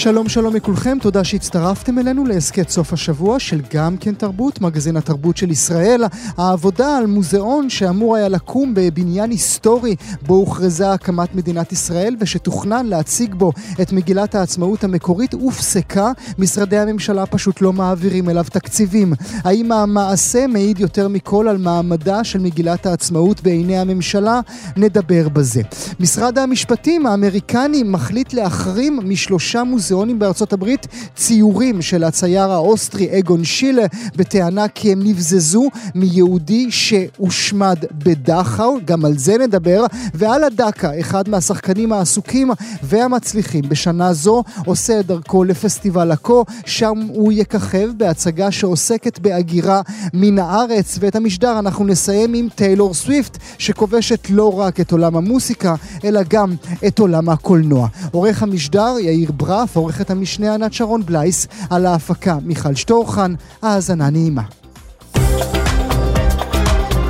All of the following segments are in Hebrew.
שלום שלום לכולכם, תודה שהצטרפתם אלינו להסכת סוף השבוע של גם כן תרבות, מגזין התרבות של ישראל. העבודה על מוזיאון שאמור היה לקום בבניין היסטורי בו הוכרזה הקמת מדינת ישראל ושתוכנן להציג בו את מגילת העצמאות המקורית הופסקה, משרדי הממשלה פשוט לא מעבירים אליו תקציבים. האם המעשה מעיד יותר מכל על מעמדה של מגילת העצמאות בעיני הממשלה? נדבר בזה. משרד המשפטים האמריקני מחליט להחרים משלושה מוזיאונים מוזיאונים בארצות הברית ציורים של הצייר האוסטרי אגון שילה בטענה כי הם נבזזו מיהודי שהושמד בדכאו, גם על זה נדבר, ואלעד אטרקצ'י, אחד מהשחקנים העסוקים והמצליחים בשנה זו, עושה את דרכו לפסטיבל עכו, שם הוא יככב בהצגה שעוסקת בהגירה מן הארץ, ואת המשדר אנחנו נסיים עם טיילור סוויפט, שכובשת לא רק את עולם המוסיקה, אלא גם את עולם הקולנוע. עורך המשדר יאיר ברף, עורכת המשנה ענת שרון בלייס, על ההפקה מיכל שטורחן, האזנה נעימה.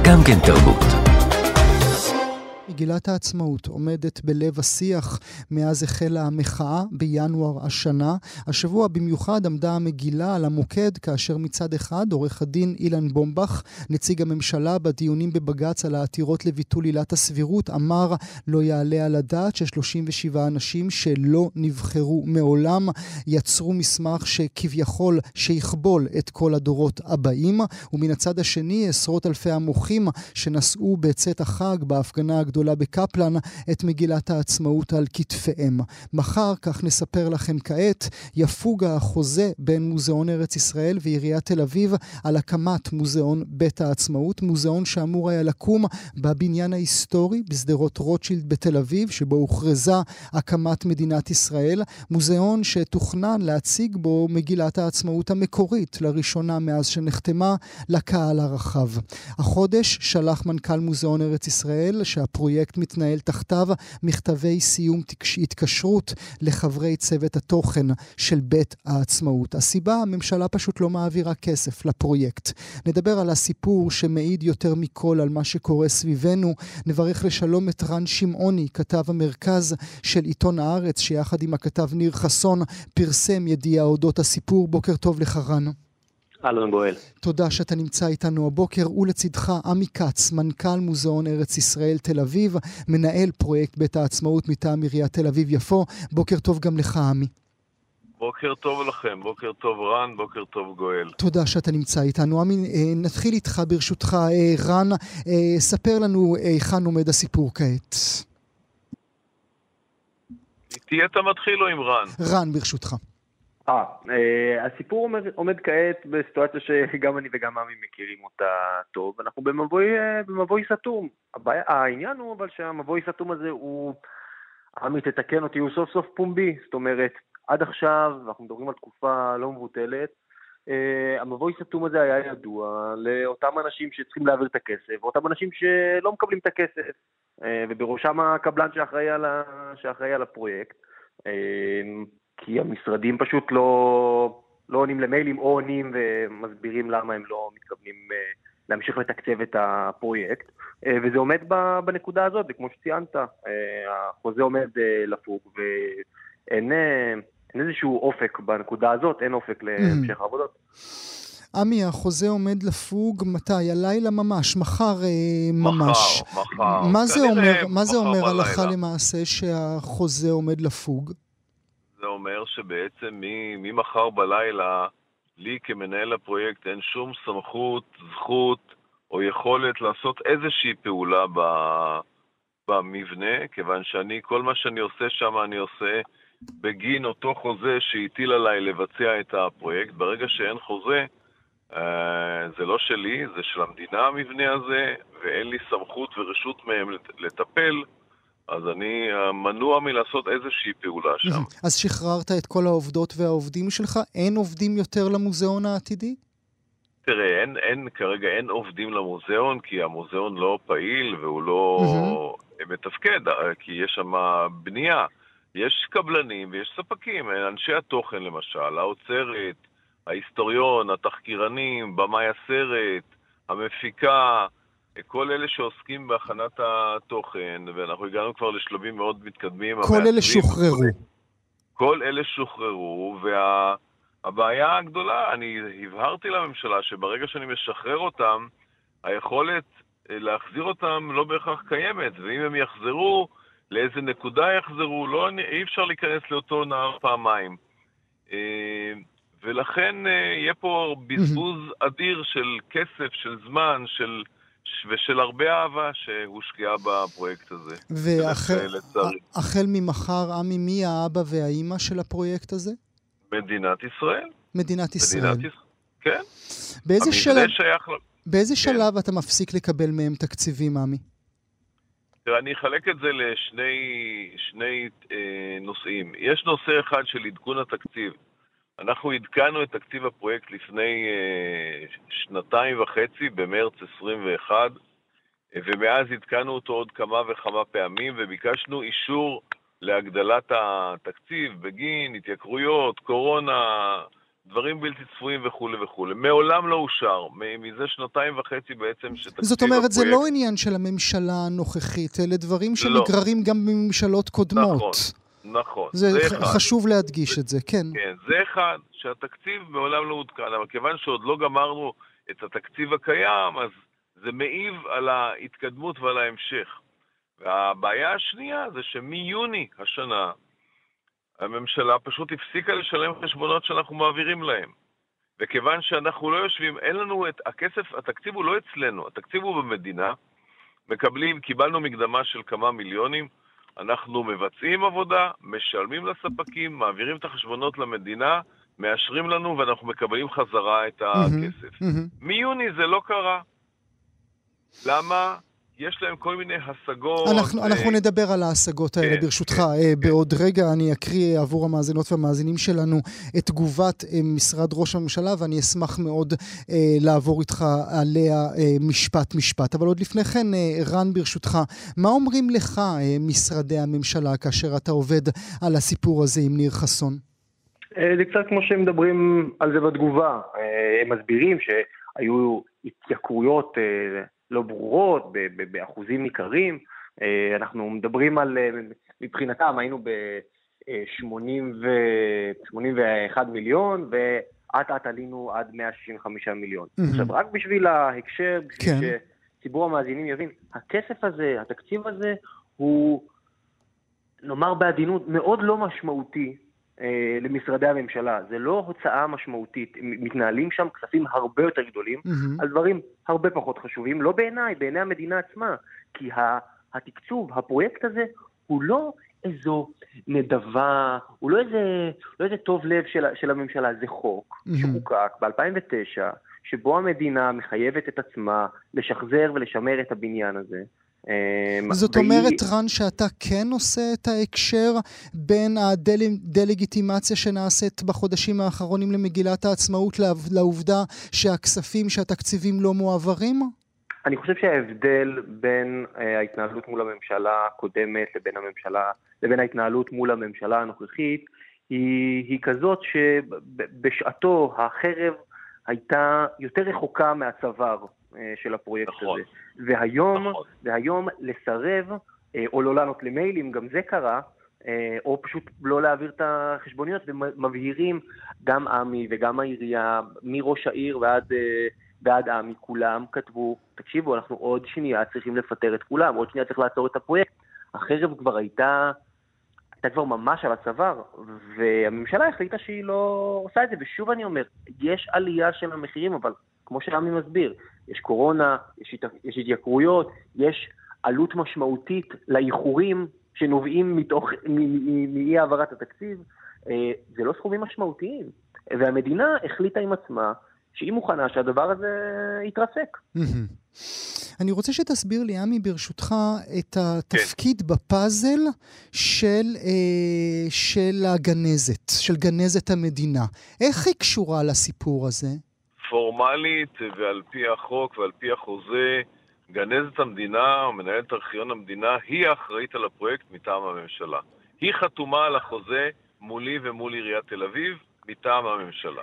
גם כן תרבות. מגילת העצמאות עומדת בלב השיח מאז החלה המחאה בינואר השנה. השבוע במיוחד עמדה המגילה על המוקד כאשר מצד אחד עורך הדין אילן בומבך, נציג הממשלה בדיונים בבג"ץ על העתירות לביטול עילת הסבירות, אמר לא יעלה על הדעת ש-37 אנשים שלא נבחרו מעולם יצרו מסמך שכביכול שיכבול את כל הדורות הבאים. ומן הצד השני עשרות אלפי המוחים שנשאו בצאת החג בהפגנה הגדולה הגדולה בקפלן את מגילת העצמאות על כתפיהם. מחר, כך נספר לכם כעת, יפוג החוזה בין מוזיאון ארץ ישראל ועיריית תל אביב על הקמת מוזיאון בית העצמאות, מוזיאון שאמור היה לקום בבניין ההיסטורי בשדרות רוטשילד בתל אביב, שבו הוכרזה הקמת מדינת ישראל, מוזיאון שתוכנן להציג בו מגילת העצמאות המקורית, לראשונה מאז שנחתמה, לקהל הרחב. החודש שלח מנכ"ל מוזיאון ארץ ישראל שהפרויקט הפרויקט מתנהל תחתיו מכתבי סיום התקשרות לחברי צוות התוכן של בית העצמאות. הסיבה, הממשלה פשוט לא מעבירה כסף לפרויקט. נדבר על הסיפור שמעיד יותר מכל על מה שקורה סביבנו. נברך לשלום את רן שמעוני, כתב המרכז של עיתון הארץ, שיחד עם הכתב ניר חסון פרסם ידיעה אודות הסיפור. בוקר טוב לך רן. אהלן גואל. תודה שאתה נמצא איתנו הבוקר, ולצידך עמי כץ, מנכ"ל מוזיאון ארץ ישראל תל אביב, מנהל פרויקט בית העצמאות מטעם עיריית תל אביב-יפו. בוקר טוב גם לך, עמי. בוקר טוב לכם, בוקר טוב רן, בוקר טוב גואל. תודה שאתה נמצא איתנו. עמי, אה, נתחיל איתך ברשותך. אה, רן, אה, ספר לנו היכן עומד הסיפור כעת. איתי אתה מתחיל או עם רן? רן, ברשותך. אה, אה, הסיפור עומד, עומד כעת בסיטואציה שגם אני וגם עמי מכירים אותה טוב, אנחנו במבוי, אה, במבוי סתום. הבעיה, העניין הוא אבל שהמבוי סתום הזה הוא, עמי תתקן אותי, הוא סוף סוף פומבי, זאת אומרת, עד עכשיו, אנחנו מדברים על תקופה לא מבוטלת, Uh, המבוי סתום הזה היה ידוע לאותם אנשים שצריכים להעביר את הכסף, ואותם אנשים שלא מקבלים את הכסף, uh, ובראשם הקבלן שאחראי על, ה... שאחראי על הפרויקט. Uh, כי המשרדים פשוט לא, לא עונים למיילים או עונים ומסבירים למה הם לא מתכוונים אה, להמשיך לתקצב את הפרויקט. אה, וזה עומד בנקודה הזאת, וכמו שציינת, אה, החוזה עומד לפוג ואין אין איזשהו אופק בנקודה הזאת, אין אופק להמשך העבודות. עמי, החוזה עומד לפוג מתי? הלילה ממש, מחר ממש. מחר, מחר. מה זה אומר, מה זה אומר הלכה למעשה שהחוזה עומד לפוג? זה אומר שבעצם ממחר בלילה, לי כמנהל הפרויקט אין שום סמכות, זכות או יכולת לעשות איזושהי פעולה ב... במבנה, כיוון שאני, כל מה שאני עושה שם אני עושה בגין אותו חוזה שהטיל עליי לבצע את הפרויקט. ברגע שאין חוזה, אה, זה לא שלי, זה של המדינה המבנה הזה, ואין לי סמכות ורשות מהם לטפל. אז אני מנוע מלעשות איזושהי פעולה שם. אז שחררת את כל העובדות והעובדים שלך? אין עובדים יותר למוזיאון העתידי? תראה, אין, אין, כרגע אין עובדים למוזיאון, כי המוזיאון לא פעיל והוא לא מתפקד, אה, כי יש שם בנייה. יש קבלנים ויש ספקים, אנשי התוכן למשל, האוצרת, ההיסטוריון, התחקירנים, במאי הסרט, המפיקה, כל אלה שעוסקים בהכנת התוכן, ואנחנו הגענו כבר לשלבים מאוד מתקדמים. כל אלה שוחררו. כל אלה שוחררו, והבעיה וה... הגדולה, אני הבהרתי לממשלה שברגע שאני משחרר אותם, היכולת אה, להחזיר אותם לא בהכרח קיימת, ואם הם יחזרו, לאיזה נקודה יחזרו, לא, אי אפשר להיכנס לאותו נהר פעמיים. אה, ולכן אה, יהיה פה בזבוז אדיר של כסף, של זמן, של... ושל הרבה אהבה שהושקעה בפרויקט הזה. והחל ממחר, עמי, מי האבא והאימא של הפרויקט הזה? מדינת ישראל. מדינת ישראל. מדינת ישראל, כן. באיזה שלב, שייך... באיזה כן. שלב אתה מפסיק לקבל מהם תקציבים, עמי? תראה, אני אחלק את זה לשני שני, אה, נושאים. יש נושא אחד של עדכון התקציב. אנחנו עדכנו את תקציב הפרויקט לפני אה, שנתיים וחצי, במרץ 21, ומאז עדכנו אותו עוד כמה וכמה פעמים, וביקשנו אישור להגדלת התקציב בגין התייקרויות, קורונה, דברים בלתי צפויים וכולי וכולי. מעולם לא אושר, מזה שנתיים וחצי בעצם שתקציב הפרויקט... זאת אומרת, הפרויקט... זה לא עניין של הממשלה הנוכחית, אלה דברים לא. שנגררים לא. גם בממשלות קודמות. נכון. נכון, זה, זה אחד. חשוב להדגיש זה, את זה, כן. כן, זה אחד, שהתקציב מעולם לא עודכן, אבל כיוון שעוד לא גמרנו את התקציב הקיים, אז זה מעיב על ההתקדמות ועל ההמשך. והבעיה השנייה זה שמיוני השנה, הממשלה פשוט הפסיקה לשלם חשבונות שאנחנו מעבירים להם. וכיוון שאנחנו לא יושבים, אין לנו את הכסף, התקציב הוא לא אצלנו, התקציב הוא במדינה. מקבלים, קיבלנו מקדמה של כמה מיליונים, אנחנו מבצעים עבודה, משלמים לספקים, מעבירים את החשבונות למדינה, מאשרים לנו ואנחנו מקבלים חזרה את הכסף. Mm-hmm, mm-hmm. מיוני זה לא קרה. למה? יש להם כל מיני השגות. אנחנו, ו... אנחנו נדבר על ההשגות האלה כן, ברשותך. כן, אה, כן. בעוד רגע אני אקריא עבור המאזינות והמאזינים שלנו את תגובת אה, משרד ראש הממשלה, ואני אשמח מאוד אה, לעבור איתך עליה אה, משפט-משפט. אבל עוד לפני כן, אה, רן, ברשותך, מה אומרים לך אה, משרדי הממשלה כאשר אתה עובד על הסיפור הזה עם ניר חסון? אה, זה קצת כמו שהם מדברים על זה בתגובה. אה, הם מסבירים שהיו התייקרויות לא ברורות, באחוזים ניכרים. אה, אנחנו מדברים על, אה, מבחינתם היינו ב-81 מיליון, ואט אט עלינו עד 165 מיליון. Mm-hmm. עכשיו, רק בשביל ההקשר, בשביל כן. שציבור המאזינים יבין, הכסף הזה, התקציב הזה, הוא, נאמר בעדינות, מאוד לא משמעותי אה, למשרדי הממשלה. זה לא הוצאה משמעותית, מתנהלים שם כספים הרבה יותר גדולים mm-hmm. על דברים הרבה פחות חשובים, לא בעיניי, בעיני המדינה עצמה. כי התקצוב, הפרויקט הזה, הוא לא איזו נדבה, הוא לא איזה, לא איזה טוב לב של, של הממשלה, זה חוק mm-hmm. שחוקק ב-2009, שבו המדינה מחייבת את עצמה לשחזר ולשמר את הבניין הזה. אמ, זאת והיא... אומרת, רן, שאתה כן עושה את ההקשר בין הדלגיטימציה שנעשית בחודשים האחרונים למגילת העצמאות לעובדה שהכספים, שהתקציבים לא מועברים? אני חושב שההבדל בין uh, ההתנהלות מול הממשלה הקודמת לבין הממשלה, לבין ההתנהלות מול הממשלה הנוכחית היא, היא כזאת שבשעתו החרב הייתה יותר רחוקה מהצוואר. אה, של הפרויקט נכון, הזה. והיום, נכון. והיום לסרב, אה, או לא לענות למיילים, גם זה קרה, אה, או פשוט לא להעביר את החשבוניות, ומבהירים, גם עמי וגם העירייה, מראש העיר ועד, ועד עמי, כולם כתבו, תקשיבו, אנחנו עוד שנייה צריכים לפטר את כולם, עוד שנייה צריך לעצור את הפרויקט. החרב כבר הייתה, הייתה כבר ממש על הצוואר, והממשלה החליטה שהיא לא עושה את זה, ושוב אני אומר, יש עלייה של המחירים, אבל כמו שעמי מסביר, יש קורונה, יש, יש התייקרויות, יש עלות משמעותית לאיחורים שנובעים מתוך, מאי העברת התקציב. אה, זה לא סכומים משמעותיים. והמדינה החליטה עם עצמה שהיא מוכנה שהדבר הזה יתרסק. אני רוצה שתסביר לי, עמי, ברשותך, את התפקיד כן. בפאזל של, אה, של הגנזת, של גנזת המדינה. איך היא קשורה לסיפור הזה? פורמלית ועל פי החוק ועל פי החוזה, גנזת המדינה או מנהלת ארכיון המדינה היא האחראית על הפרויקט מטעם הממשלה. היא חתומה על החוזה מולי ומול עיריית תל אביב מטעם הממשלה.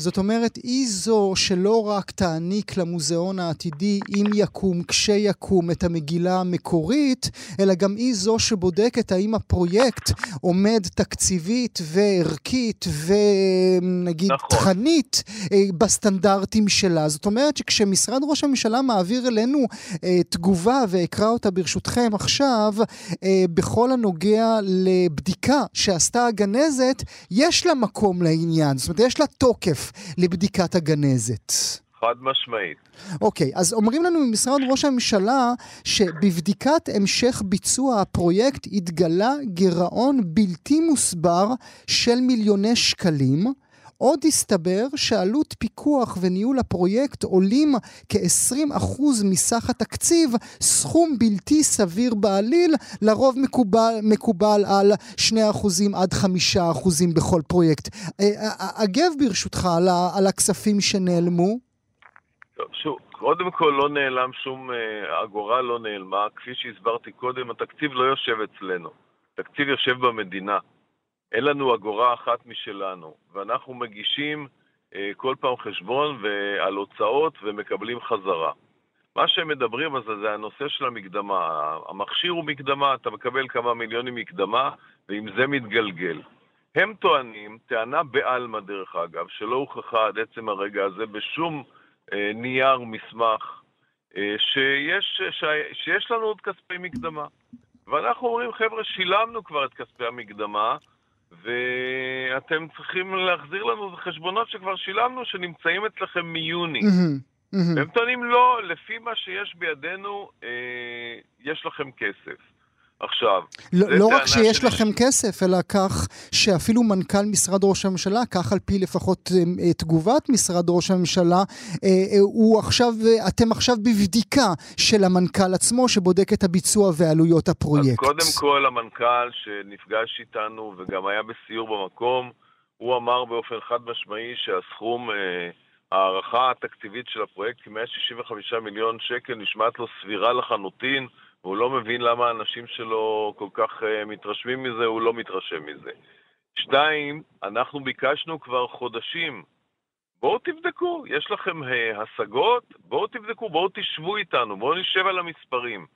זאת אומרת, היא זו שלא רק תעניק למוזיאון העתידי, אם יקום, כשיקום, את המגילה המקורית, אלא גם היא זו שבודקת האם הפרויקט עומד תקציבית וערכית ונגיד נכון. תכנית אה, בסטנדרטים שלה. זאת אומרת שכשמשרד ראש הממשלה מעביר אלינו אה, תגובה, ואקרא אותה ברשותכם עכשיו, אה, בכל הנוגע לבדיקה שעשתה הגנזת, יש לה מקום לעניין. זאת אומרת, יש לה תוקף. לבדיקת הגנזת. חד משמעית. אוקיי, okay, אז אומרים לנו ממשרד ראש הממשלה שבבדיקת המשך ביצוע הפרויקט התגלה גירעון בלתי מוסבר של מיליוני שקלים. עוד הסתבר שעלות פיקוח וניהול הפרויקט עולים כ-20% מסך התקציב, סכום בלתי סביר בעליל, לרוב מקובל, מקובל על 2% עד 5% בכל פרויקט. אה, אה, אה, אגב ברשותך על, על הכספים שנעלמו. טוב, שוב, קודם כל לא נעלם שום אגורה, לא נעלמה. כפי שהסברתי קודם, התקציב לא יושב אצלנו. התקציב יושב במדינה. אין לנו אגורה אחת משלנו, ואנחנו מגישים אה, כל פעם חשבון על הוצאות ומקבלים חזרה. מה שהם מדברים על זה זה הנושא של המקדמה. המכשיר הוא מקדמה, אתה מקבל כמה מיליונים מקדמה, ועם זה מתגלגל. הם טוענים, טענה בעלמא דרך אגב, שלא הוכחה עד עצם הרגע הזה בשום אה, נייר מסמך, אה, שיש, ש, שיש לנו עוד כספי מקדמה. ואנחנו אומרים, חבר'ה, שילמנו כבר את כספי המקדמה, ואתם צריכים להחזיר לנו חשבונות שכבר שילמנו, שנמצאים אצלכם מיוני. Mm-hmm, mm-hmm. והם טוענים, לא, לפי מה שיש בידינו, אה, יש לכם כסף. עכשיו, לא, לא רק שיש שלי... לכם כסף, אלא כך שאפילו מנכ"ל משרד ראש הממשלה, כך על פי לפחות אה, אה, תגובת משרד ראש הממשלה, אה, הוא עכשיו, אתם עכשיו בבדיקה של המנכ"ל עצמו, שבודק את הביצוע ועלויות הפרויקט. אז קודם כל, המנכ"ל שנפגש איתנו וגם היה בסיור במקום, הוא אמר באופן חד משמעי שהסכום, ההערכה התקציבית של הפרויקט, כ-165 מיליון שקל, נשמעת לו סבירה לחלוטין. והוא לא מבין למה האנשים שלו כל כך uh, מתרשמים מזה, הוא לא מתרשם מזה. שתיים, אנחנו ביקשנו כבר חודשים, בואו תבדקו, יש לכם uh, השגות, בואו תבדקו, בואו תשבו איתנו, בואו נשב על המספרים.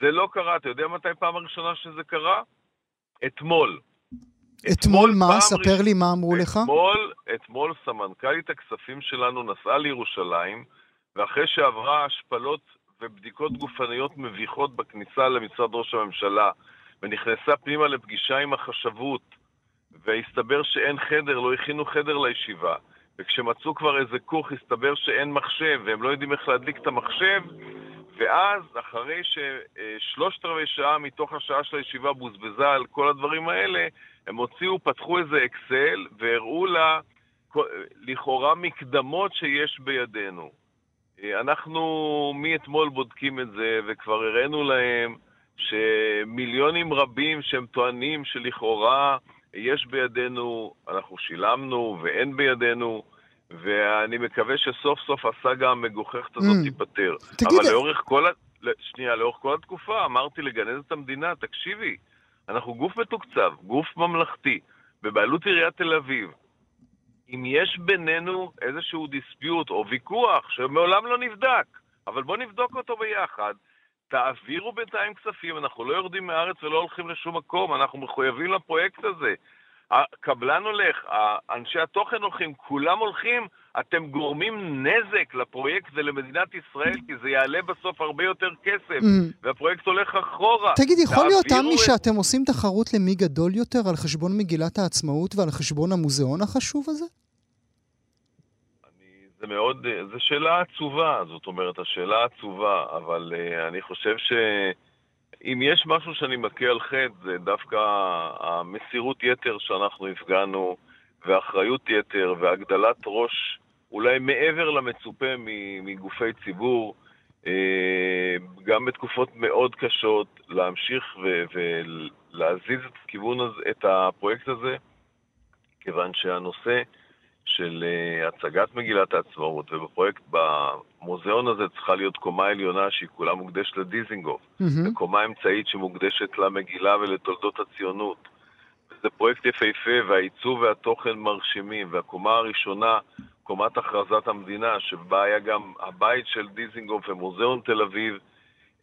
זה לא קרה, אתה יודע מתי פעם הראשונה שזה קרה? אתמול. אתמול מה? ספר לי מה אמרו לך. אתמול, אתמול סמנכ"לית הכספים שלנו נסעה לירושלים, ואחרי שעברה השפלות ובדיקות גופניות מביכות בכניסה למשרד ראש הממשלה, ונכנסה פנימה לפגישה עם החשבות, והסתבר שאין חדר, לא הכינו חדר לישיבה. וכשמצאו כבר איזה כוך, הסתבר שאין מחשב, והם לא יודעים איך להדליק את המחשב, ואז, אחרי ששלושת רבעי שעה מתוך השעה של הישיבה בוזבזה על כל הדברים האלה, הם הוציאו, פתחו איזה אקסל, והראו לה לכאורה מקדמות שיש בידינו. אה, אנחנו מאתמול בודקים את זה, וכבר הראינו להם שמיליונים רבים שהם טוענים שלכאורה יש בידינו, אנחנו שילמנו ואין בידינו, ואני מקווה שסוף סוף הסאגה המגוחכת הזאת mm. תיפתר. תגיד... אבל לאורך כל, ה... שנייה, לאורך כל התקופה אמרתי לגנז את המדינה, תקשיבי, אנחנו גוף מתוקצב, גוף ממלכתי, בבעלות עיריית תל אביב. אם יש בינינו איזשהו דיספיוט או ויכוח שמעולם לא נבדק, אבל בואו נבדוק אותו ביחד. תעבירו בינתיים כספים, אנחנו לא יורדים מהארץ ולא הולכים לשום מקום, אנחנו מחויבים לפרויקט הזה. הקבלן הולך, אנשי התוכן הולכים, כולם הולכים, אתם גורמים נזק לפרויקט ולמדינת ישראל, כי זה יעלה בסוף הרבה יותר כסף, mm. והפרויקט הולך אחורה. תגיד, יכול להיות, עמי, את... שאתם עושים תחרות למי גדול יותר על חשבון מגילת העצמאות ועל חשבון המוזיאון החשוב הזה? אני, זה מאוד, זו שאלה עצובה, זאת אומרת, השאלה עצובה, אבל uh, אני חושב ש... אם יש משהו שאני מכה על חטא, זה דווקא המסירות יתר שאנחנו הפגענו, ואחריות יתר, והגדלת ראש, אולי מעבר למצופה מגופי ציבור, אה, גם בתקופות מאוד קשות, להמשיך ולהזיז את הכיוון הזה, את הפרויקט הזה, כיוון שהנושא של uh, הצגת מגילת העצמאות, ובפרויקט, במוזיאון הזה צריכה להיות קומה עליונה שהיא כולה מוקדשת לדיזינגוף, mm-hmm. וקומה אמצעית שמוקדשת למגילה ולתולדות הציונות. זה פרויקט יפהפה, והעיצוב והתוכן מרשימים, והקומה הראשונה קומת הכרזת המדינה, שבה היה גם הבית של דיזינגוף ומוזיאון תל אביב,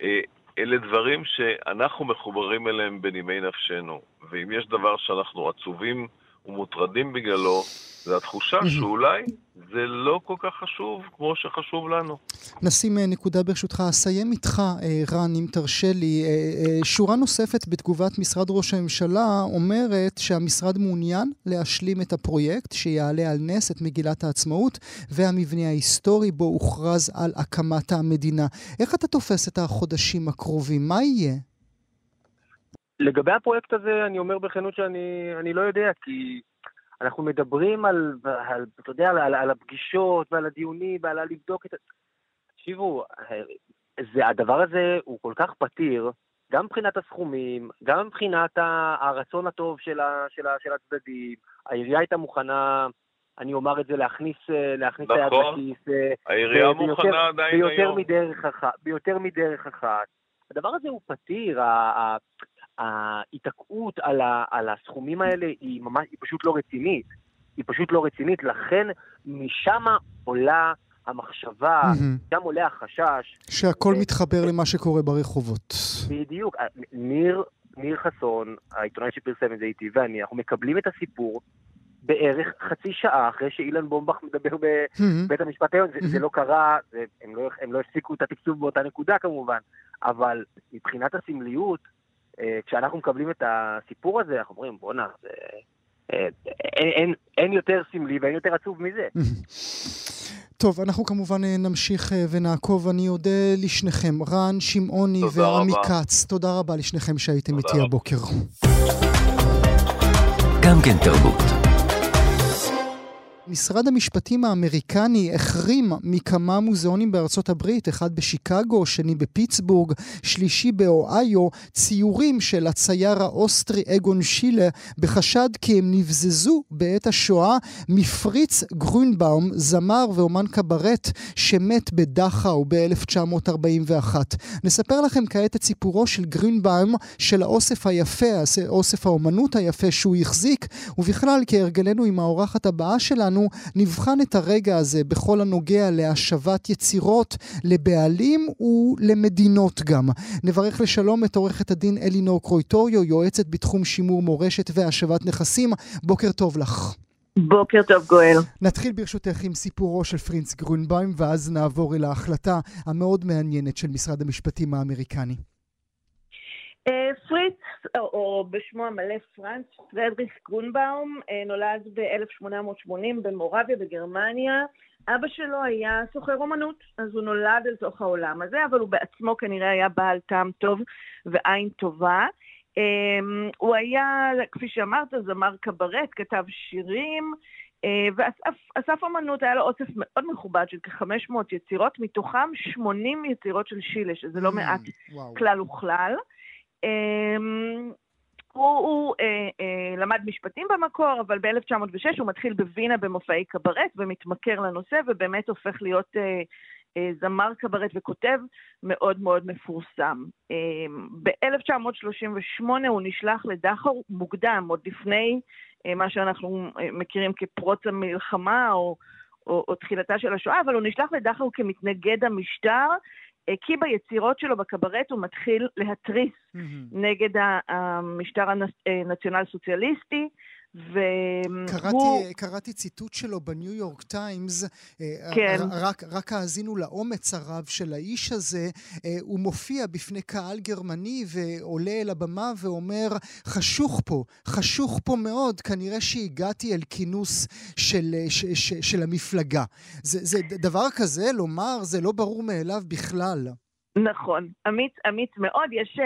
אה, אלה דברים שאנחנו מחוברים אליהם בנימי נפשנו. ואם יש דבר שאנחנו עצובים ומוטרדים בגללו, זה התחושה שאולי זה לא כל כך חשוב כמו שחשוב לנו. נשים אה, נקודה ברשותך. אסיים איתך, אה, רן, אם תרשה לי. אה, שורה נוספת בתגובת משרד ראש הממשלה אומרת שהמשרד מעוניין להשלים את הפרויקט שיעלה על נס את מגילת העצמאות והמבנה ההיסטורי בו הוכרז על הקמת המדינה. איך אתה תופס את החודשים הקרובים? מה יהיה? לגבי הפרויקט הזה, אני אומר בכנות שאני לא יודע, כי אנחנו מדברים על, על אתה יודע, על, על הפגישות ועל הדיונים ועל לבדוק את ה... תקשיבו, זה, הדבר הזה הוא כל כך פתיר, גם מבחינת הסכומים, גם מבחינת הרצון הטוב של, ה, של, ה, של הצדדים. העירייה הייתה מוכנה, אני אומר את זה, להכניס, להכניס נכון, היד לכיס. העירייה מוכנה עדיין ביותר היום. מדרך אחת, ביותר מדרך אחת. הדבר הזה הוא פתיר, ההיתקעות על, ה, על הסכומים האלה היא ממש, היא פשוט לא רצינית. היא פשוט לא רצינית, לכן משם עולה המחשבה, mm-hmm. שם עולה החשש. שהכל ו... מתחבר למה שקורה ברחובות. בדיוק. ניר, ניר חסון, העיתונאי שפרסם את זה איתי, ואני, אנחנו מקבלים את הסיפור בערך חצי שעה אחרי שאילן בומבך מדבר בבית. המשפט העליון. זה, זה לא קרה, זה, הם, לא, הם לא הפסיקו את התקצוב באותה נקודה כמובן, אבל מבחינת הסמליות, אה, כשאנחנו מקבלים את הסיפור הזה, אנחנו אומרים, בואנה, זה... אה, אין, אין, אין יותר סמלי ואין יותר עצוב מזה. טוב, אנחנו כמובן אה, נמשיך ונעקוב. אני אודה לשניכם, רן, שמעוני ועמי כץ. תודה רבה לשניכם שהייתם איתי הבוקר. גם כן תרבות. משרד המשפטים האמריקני החרים מכמה מוזיאונים בארצות הברית, אחד בשיקגו, שני בפיטסבורג, שלישי באוהיו, ציורים של הצייר האוסטרי אגון שילה, בחשד כי הם נבזזו בעת השואה מפריץ גרונבאום, זמר ואומן קברט שמת בדכאו ב-1941. נספר לכם כעת את סיפורו של גרונבאום, של האוסף היפה, אוסף האומנות היפה שהוא החזיק, ובכלל כהרגלנו עם האורחת הבאה שלנו, שלנו נבחן את הרגע הזה בכל הנוגע להשבת יצירות לבעלים ולמדינות גם. נברך לשלום את עורכת הדין אלינור קרויטוריו, יועצת בתחום שימור מורשת והשבת נכסים. בוקר טוב לך. בוקר טוב גואל. נתחיל ברשותך עם סיפורו של פרינץ גרונבוים ואז נעבור אל ההחלטה המאוד מעניינת של משרד המשפטים האמריקני. אה, פריץ, או בשמו המלא פרנץ פרדריך גרונבאום, אה, נולד ב-1880 במורביה בגרמניה. אבא שלו היה סוחר אומנות, אז הוא נולד אל תוך העולם הזה, אבל הוא בעצמו כנראה היה בעל טעם טוב ועין טובה. אה, הוא היה, כפי שאמרת, זמר קברט, כתב שירים, ואסף אמנות, היה לו אוסף מאוד מכובד של כ-500 יצירות, מתוכם 80 יצירות של שילה, שזה לא מעט כלל וכלל. אמ, הוא, הוא אה, אה, למד משפטים במקור, אבל ב-1906 הוא מתחיל בווינה במופעי קברט ומתמכר לנושא, ובאמת הופך להיות אה, אה, זמר קברט וכותב מאוד מאוד מפורסם. אה, ב-1938 הוא נשלח לדכאו מוקדם, עוד לפני אה, מה שאנחנו אה, מכירים כפרוץ המלחמה או, או, או תחילתה של השואה, אבל הוא נשלח לדכאו כמתנגד המשטר, כי ביצירות שלו בקברט הוא מתחיל להתריס mm-hmm. נגד המשטר הנציונל סוציאליסטי, והוא... קראתי, קראתי ציטוט שלו בניו יורק טיימס, אה, כן. רק, רק האזינו לאומץ הרב של האיש הזה, אה, הוא מופיע בפני קהל גרמני ועולה אל הבמה ואומר, חשוך פה, חשוך פה מאוד, כנראה שהגעתי אל כינוס של, ש, ש, של המפלגה. זה, זה דבר כזה, לומר, זה לא ברור מאליו בכלל. נכון, אמיץ, אמיץ מאוד. יש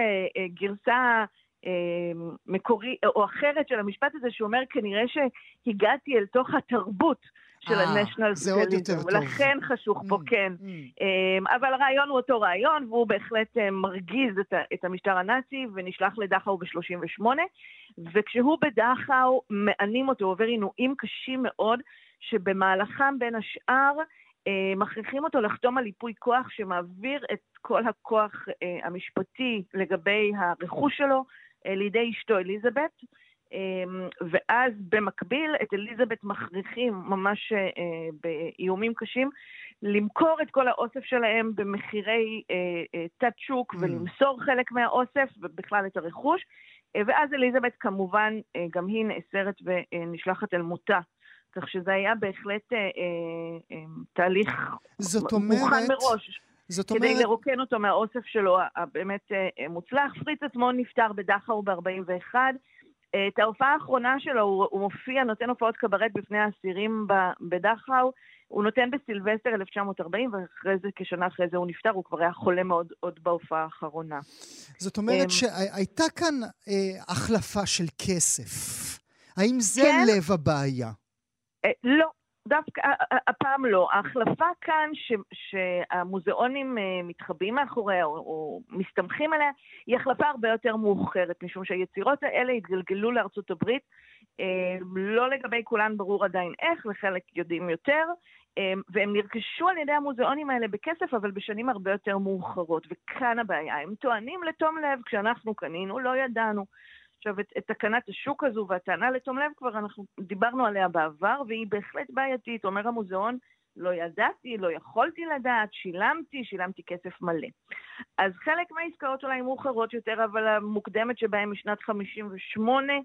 גרסה... אמ, מקורי או אחרת של המשפט הזה, שאומר כנראה שהגעתי אל תוך התרבות של ה-National Socialism, ולכן חשוך פה, mm, כן. Mm. אמ, אבל הרעיון הוא אותו רעיון, והוא בהחלט אה, מרגיז את המשטר הנאצי, ונשלח לדכאו ב-38, וכשהוא בדכאו, מענים אותו, עובר עינויים קשים מאוד, שבמהלכם בין השאר, אה, מכריחים אותו לחתום על ייפוי כוח שמעביר את כל הכוח אה, המשפטי לגבי הרכוש שלו לידי אשתו אליזבת, אמ, ואז במקביל את אליזבת מכריחים ממש אה, באיומים קשים למכור את כל האוסף שלהם במחירי אה, תת שוק mm. ולמסור חלק מהאוסף ובכלל את הרכוש. ואז אליזבת כמובן גם היא נאסרת ונשלחת אל מותה. כך שזה היה בהחלט אה, אה, תהליך אומרת, מוכן מראש. זאת אומרת... כדי לרוקן אותו מהאוסף שלו הבאמת אה, מוצלח. פריץ עצמו נפטר בדכאו ב-41. אה, את ההופעה האחרונה שלו, הוא, הוא מופיע, נותן הופעות קברט בפני האסירים בדכאו. הוא נותן בסילבסטר 1940, ואחרי זה, כשנה אחרי זה הוא נפטר, הוא כבר היה חולה מאוד עוד בהופעה האחרונה. זאת אומרת אמ, שהייתה כאן אה, החלפה של כסף. האם זה כן? לב הבעיה? אה, לא, דווקא הפעם לא. ההחלפה כאן ש, שהמוזיאונים אה, מתחבאים מאחוריה או, או מסתמכים עליה, היא החלפה הרבה יותר מאוחרת, משום שהיצירות האלה התגלגלו לארצות הברית. אה, לא לגבי כולן ברור עדיין איך, לחלק יודעים יותר, והם נרכשו על ידי המוזיאונים האלה בכסף, אבל בשנים הרבה יותר מאוחרות. וכאן הבעיה, הם טוענים לתום לב, כשאנחנו קנינו, לא ידענו. עכשיו, את, את תקנת השוק הזו והטענה לתום לב כבר אנחנו דיברנו עליה בעבר, והיא בהחלט בעייתית. אומר המוזיאון, לא ידעתי, לא יכולתי לדעת, שילמתי, שילמתי כסף מלא. אז חלק מהעסקאות אולי מאוחרות יותר, אבל המוקדמת שבהן משנת 58, אמ,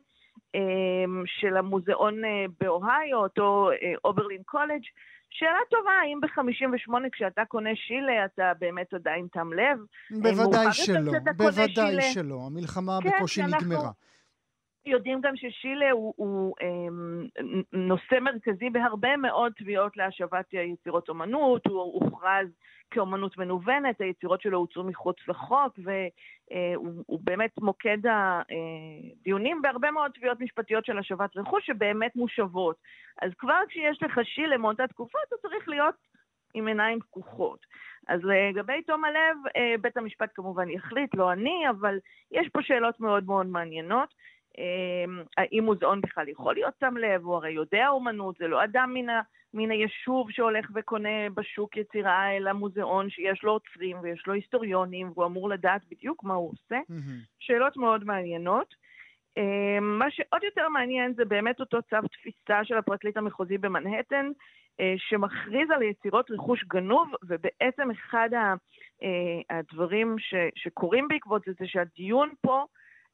של המוזיאון אה, באוהיו, אותו אה, אוברלין קולג', שאלה טובה, האם ב-58 כשאתה קונה שילה אתה באמת עדיין תם לב? בוודאי שלא, בוודאי שלא. המלחמה כן, בקושי נגמרה. יודעים גם ששילה הוא, הוא אה, נושא מרכזי בהרבה מאוד תביעות להשבת יצירות אומנות, הוא הוכרז כאומנות מנוונת, היצירות שלו הוצאו מחוץ לחוק, והוא באמת מוקד הדיונים בהרבה מאוד תביעות משפטיות של השבת רכוש שבאמת מושבות. אז כבר כשיש לך שילה מאותה תקופה, אתה צריך להיות עם עיניים פקוחות. אז לגבי תום הלב, אה, בית המשפט כמובן יחליט, לא אני, אבל יש פה שאלות מאוד מאוד מעניינות. אמ, האם מוזיאון בכלל יכול להיות שם לב, הוא הרי יודע אומנות, זה לא אדם מן, ה, מן היישוב שהולך וקונה בשוק יצירה, אלא מוזיאון שיש לו עוצרים ויש לו היסטוריונים, והוא אמור לדעת בדיוק מה הוא עושה. Mm-hmm. שאלות מאוד מעניינות. אמ, מה שעוד יותר מעניין זה באמת אותו צו תפיסה של הפרקליט המחוזי במנהטן, אה, שמכריז על יצירות רכוש גנוב, ובעצם אחד אה, הדברים ש, שקורים בעקבות זה, זה שהדיון פה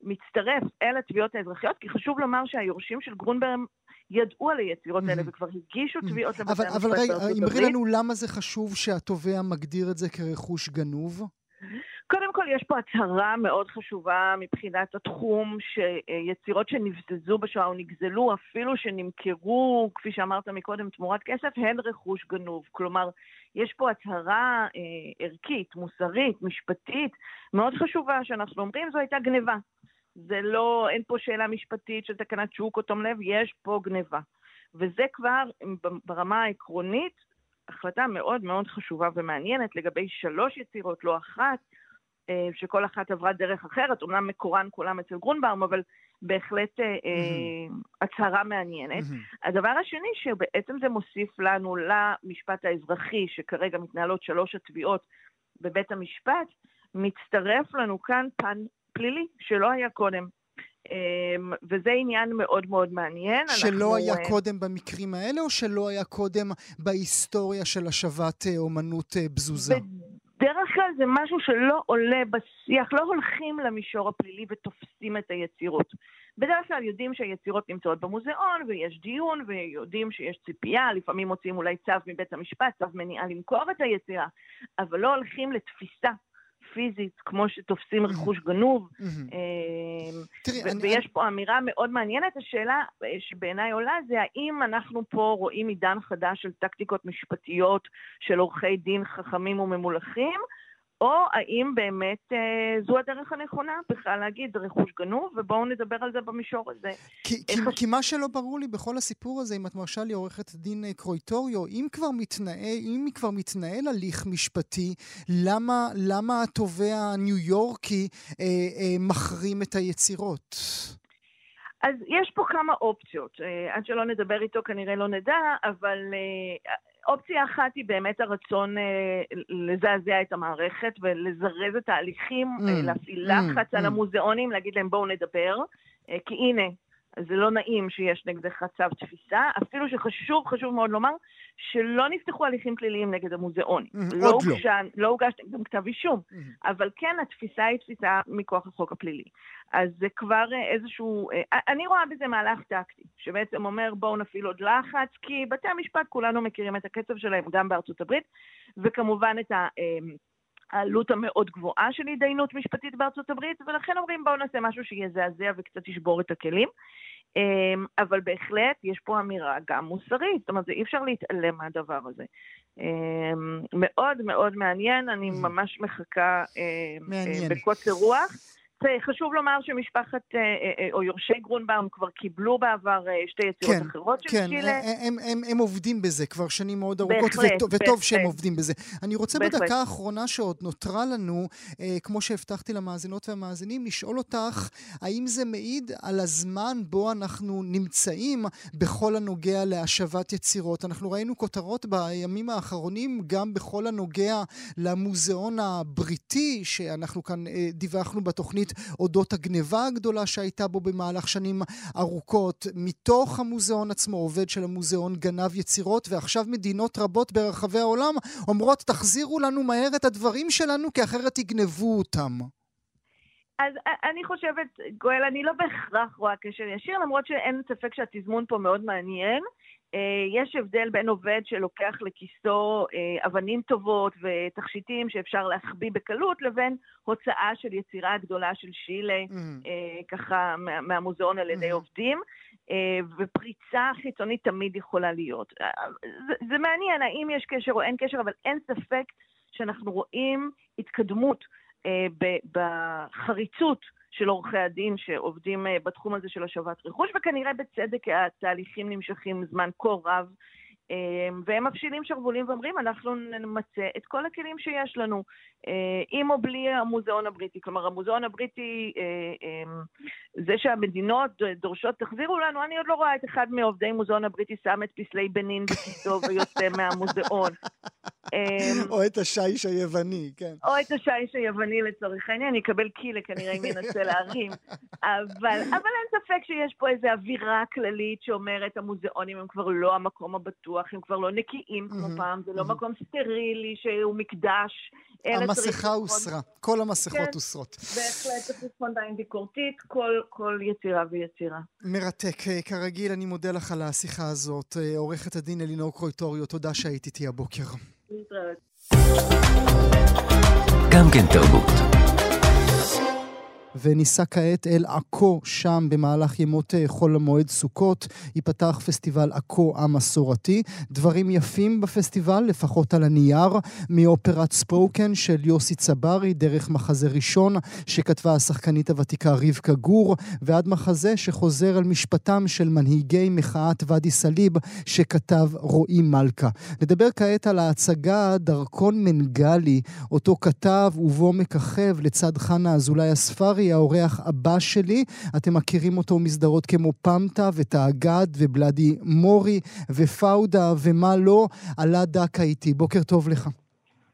מצטרף אל התביעות האזרחיות, כי חשוב לומר שהיורשים של גרונברם ידעו על היצירות האלה וכבר הגישו תביעות לבתי המשפט בארצות הברית. אבל רגע, אמרי לנו למה זה חשוב שהתובע מגדיר את זה כרכוש גנוב? קודם כל, יש פה הצהרה מאוד חשובה מבחינת התחום, שיצירות שנבזזו בשואה או נגזלו, אפילו שנמכרו, כפי שאמרת מקודם, תמורת כסף, הן רכוש גנוב. כלומר, יש פה הצהרה אה, ערכית, מוסרית, משפטית, מאוד חשובה, שאנחנו אומרים זו הייתה גניבה. זה לא, אין פה שאלה משפטית של תקנת שוק או תום לב, יש פה גניבה. וזה כבר ברמה העקרונית החלטה מאוד מאוד חשובה ומעניינת לגבי שלוש יצירות, לא אחת, אה, שכל אחת עברה דרך אחרת, אמנם מקורן כולם אצל גרונבאום, אבל בהחלט mm-hmm. הצהרה מעניינת. Mm-hmm. הדבר השני, שבעצם זה מוסיף לנו למשפט האזרחי, שכרגע מתנהלות שלוש התביעות בבית המשפט, מצטרף לנו כאן פן פלילי שלא היה קודם. אמ, וזה עניין מאוד מאוד מעניין. שלא אנחנו... היה אה, קודם במקרים האלה, או שלא היה קודם בהיסטוריה של השבת אה, אומנות אה, בזוזה? בדרך כלל זה משהו שלא עולה בשיח, לא הולכים למישור הפלילי ותופסים את היצירות. בדרך כלל יודעים שהיצירות נמצאות במוזיאון, ויש דיון, ויודעים שיש ציפייה, לפעמים מוצאים אולי צו מבית המשפט, צו מניעה למכור את היצירה, אבל לא הולכים לתפיסה פיזית, כמו שתופסים רכוש גנוב. אה, ויש פה אמירה מאוד מעניינת. השאלה אה, שבעיניי עולה זה האם אנחנו פה רואים עידן חדש של טקטיקות משפטיות של עורכי דין חכמים וממולכים, או האם באמת אה, זו הדרך הנכונה בכלל להגיד רכוש גנוב, ובואו נדבר על זה במישור הזה. כי, כי, כי מה שלא ברור לי בכל הסיפור הזה, אם את מרשה לי עורכת דין אה, קרויטוריו, אם כבר מתנהל, אם כבר מתנהל הליך משפטי, למה, למה התובע הניו יורקי אה, אה, מחרים את היצירות? אז יש פה כמה אופציות. אה, עד שלא נדבר איתו כנראה לא נדע, אבל אה, אופציה אחת היא באמת הרצון אה, לזעזע את המערכת ולזרז את ההליכים, mm, להפעיל mm, לחץ mm. על המוזיאונים, להגיד להם בואו נדבר, כי הנה, זה לא נעים שיש נגדך צו תפיסה, אפילו שחשוב, חשוב מאוד לומר, שלא נפתחו הליכים פליליים נגד המוזיאון. Mm, לא עוד לא. הוגשה- לא הוגש נגדם כתב אישום, Mm-hmm. אבל כן, התפיסה היא תפיסה מכוח החוק הפלילי. אז זה כבר אה, איזשהו... אה, אני רואה בזה מהלך טקטי, שבעצם אומר בואו נפעיל עוד לחץ, כי בתי המשפט, כולנו מכירים את הקצב שלהם גם בארצות הברית, וכמובן את ה... העלות המאוד גבוהה של התדיינות משפטית בארצות הברית, ולכן אומרים בואו נעשה משהו שיזעזע וקצת ישבור את הכלים. אמ, אבל בהחלט יש פה אמירה גם מוסרית, זאת אומרת, אי אפשר להתעלם מהדבר הזה. אמ, מאוד מאוד מעניין, אני ממש מחכה אמ, מעניין. בקוצר רוח. זה חשוב לומר שמשפחת, אה, אה, אה, או יורשי גרונבאום כבר קיבלו בעבר אה, שתי יצירות כן, אחרות של כן, צ'ילה. הם, הם, הם עובדים בזה כבר שנים מאוד ארוכות, בהחלט, וטוב, וטוב שהם. עובדים בזה. אני רוצה בהחלט. בדקה האחרונה שעוד נותרה לנו, אה, כמו שהבטחתי למאזינות והמאזינים, לשאול אותך, האם זה מעיד על הזמן בו אנחנו נמצאים בכל הנוגע להשבת יצירות? אנחנו ראינו כותרות בימים האחרונים גם בכל הנוגע למוזיאון הבריטי, שאנחנו כאן אה, דיווחנו בתוכנית אודות הגניבה הגדולה שהייתה בו במהלך שנים ארוכות. מתוך המוזיאון עצמו, עובד של המוזיאון גנב יצירות, ועכשיו מדינות רבות ברחבי העולם אומרות, תחזירו לנו מהר את הדברים שלנו, כי אחרת יגנבו אותם. אז א- אני חושבת, גואל, אני לא בהכרח רואה קשר ישיר, למרות שאין ספק שהתזמון פה מאוד מעניין. אה, יש הבדל בין עובד שלוקח לכיסו אה, אבנים טובות ותכשיטים שאפשר להחביא בקלות, לבין הוצאה של יצירה גדולה של שילה, אה, ככה מה- מהמוזיאון על ידי Mhm. עובדים, ופריצה חיצונית תמיד יכולה להיות. זה, זה מעניין האם יש קשר או אין קשר, אבל אין ספק שאנחנו רואים התקדמות בחריצות של עורכי הדין שעובדים אה, בתחום הזה של השבת רכוש, וכנראה בצדק התהליכים נמשכים זמן כה רב. אה, והם מפשילים שרוולים ואומרים, אנחנו נמצה את כל הכלים שיש לנו, אה, עם או בלי המוזיאון הבריטי. כלומר, המוזיאון הבריטי, אה, אה, זה שהמדינות דורשות תחזירו לנו, אני עוד לא רואה את אחד מעובדי מוזיאון הבריטי שם את פסלי בנין בכיסו ויוצא מהמוזיאון. אה, או את השיש היווני, כן. או את השיש היווני לצורך העניין, יקבל קילה כנראה אם ינסה להרים. אבל, אבל אין ספק שיש פה איזו אווירה כללית שאומרת המוזיאונים הם כבר לא המקום הבטוח, הם כבר לא נקיים כמו פעם, זה לא מהמם. מקום סטרילי שהוא מקדש. המסכה הוסרה, כל המסכות כן. הוסרות. בהחלט צריך לבחון בעין ביקורתית כל, כל יצירה ויצירה. מרתק. אה, כרגיל, אני מודה לך על השיחה הזאת. אה, עורכת הדין אלינור קרויטוריו, תודה שהיית איתי הבוקר. להתראות. גם כן תרבות. וניסע כעת אל עכו, שם במהלך ימות אה, חול המועד סוכות, ייפתח פסטיבל עכו המסורתי. דברים יפים בפסטיבל, לפחות על הנייר, מאופרת ספוקן של יוסי צברי, דרך מחזה ראשון שכתבה השחקנית הוותיקה רבקה גור, ועד מחזה שחוזר על משפטם של מנהיגי מחאת ואדי סאליב שכתב רועי מלכה. נדבר כעת על ההצגה דרכון מנגלי, אותו כתב ובו מככב לצד חנה אזולאי הספרי, האורח הבא שלי. אתם מכירים אותו מסדרות כמו פמטה ותאגד ובלאדי מורי ופאודה ומה לא. עלה דקה איתי. בוקר טוב לך.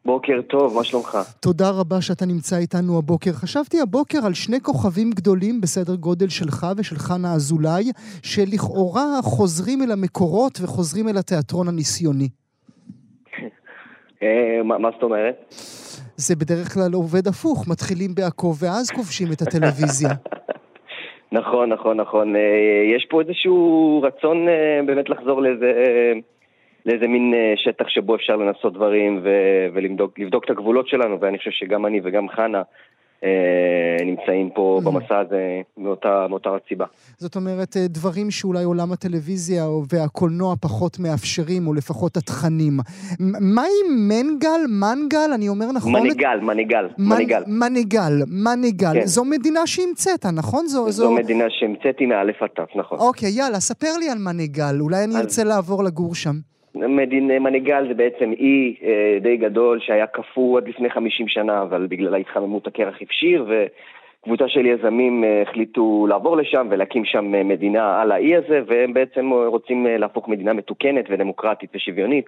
בוקר טוב, מה שלומך? תודה רבה שאתה נמצא איתנו הבוקר. חשבתי הבוקר על שני כוכבים גדולים בסדר גודל שלך ושל חנה אזולאי, שלכאורה חוזרים אל המקורות וחוזרים אל התיאטרון הניסיוני. אה, מה זאת אומרת? זה בדרך כלל עובד הפוך, מתחילים בעכו ואז כובשים את הטלוויזיה. נכון, נכון, נכון. אה, יש פה איזשהו רצון אה, באמת לחזור לאיזה, אה, לאיזה מין שטח שבו אפשר לנסות דברים ולבדוק לבדוק את הגבולות שלנו, ואני חושב שגם אני וגם חנה נמצאים פה. במסע הזה מאותה, מאותה סיבה. זאת אומרת, אה, דברים שאולי עולם הטלוויזיה והקולנוע פחות מאפשרים, או לפחות התכנים. מה עם מנגל, מנגל, אני אומר נכון? מניגל, מניגל, מנ- מניגל. מניגל, מניגל. כן. זו מדינה שהמצאת, נכון? זו... זו מדינה שהמצאתי מאלף עד תף, נכון. אוקיי, יאללה, ספר לי על מניגל, אולי אני אז- ארצה לעבור לגור שם. מניגל זה בעצם אי אה, די גדול שהיה קפוא עד לפני 50 שנה, אבל בגלל ההתחממות הקרח הפשיר, וקבוצה של יזמים אה, החליטו לעבור לשם ולהקים שם אה, מדינה על האי הזה, והם בעצם רוצים להפוך מדינה מתוקנת ודמוקרטית ושוויונית.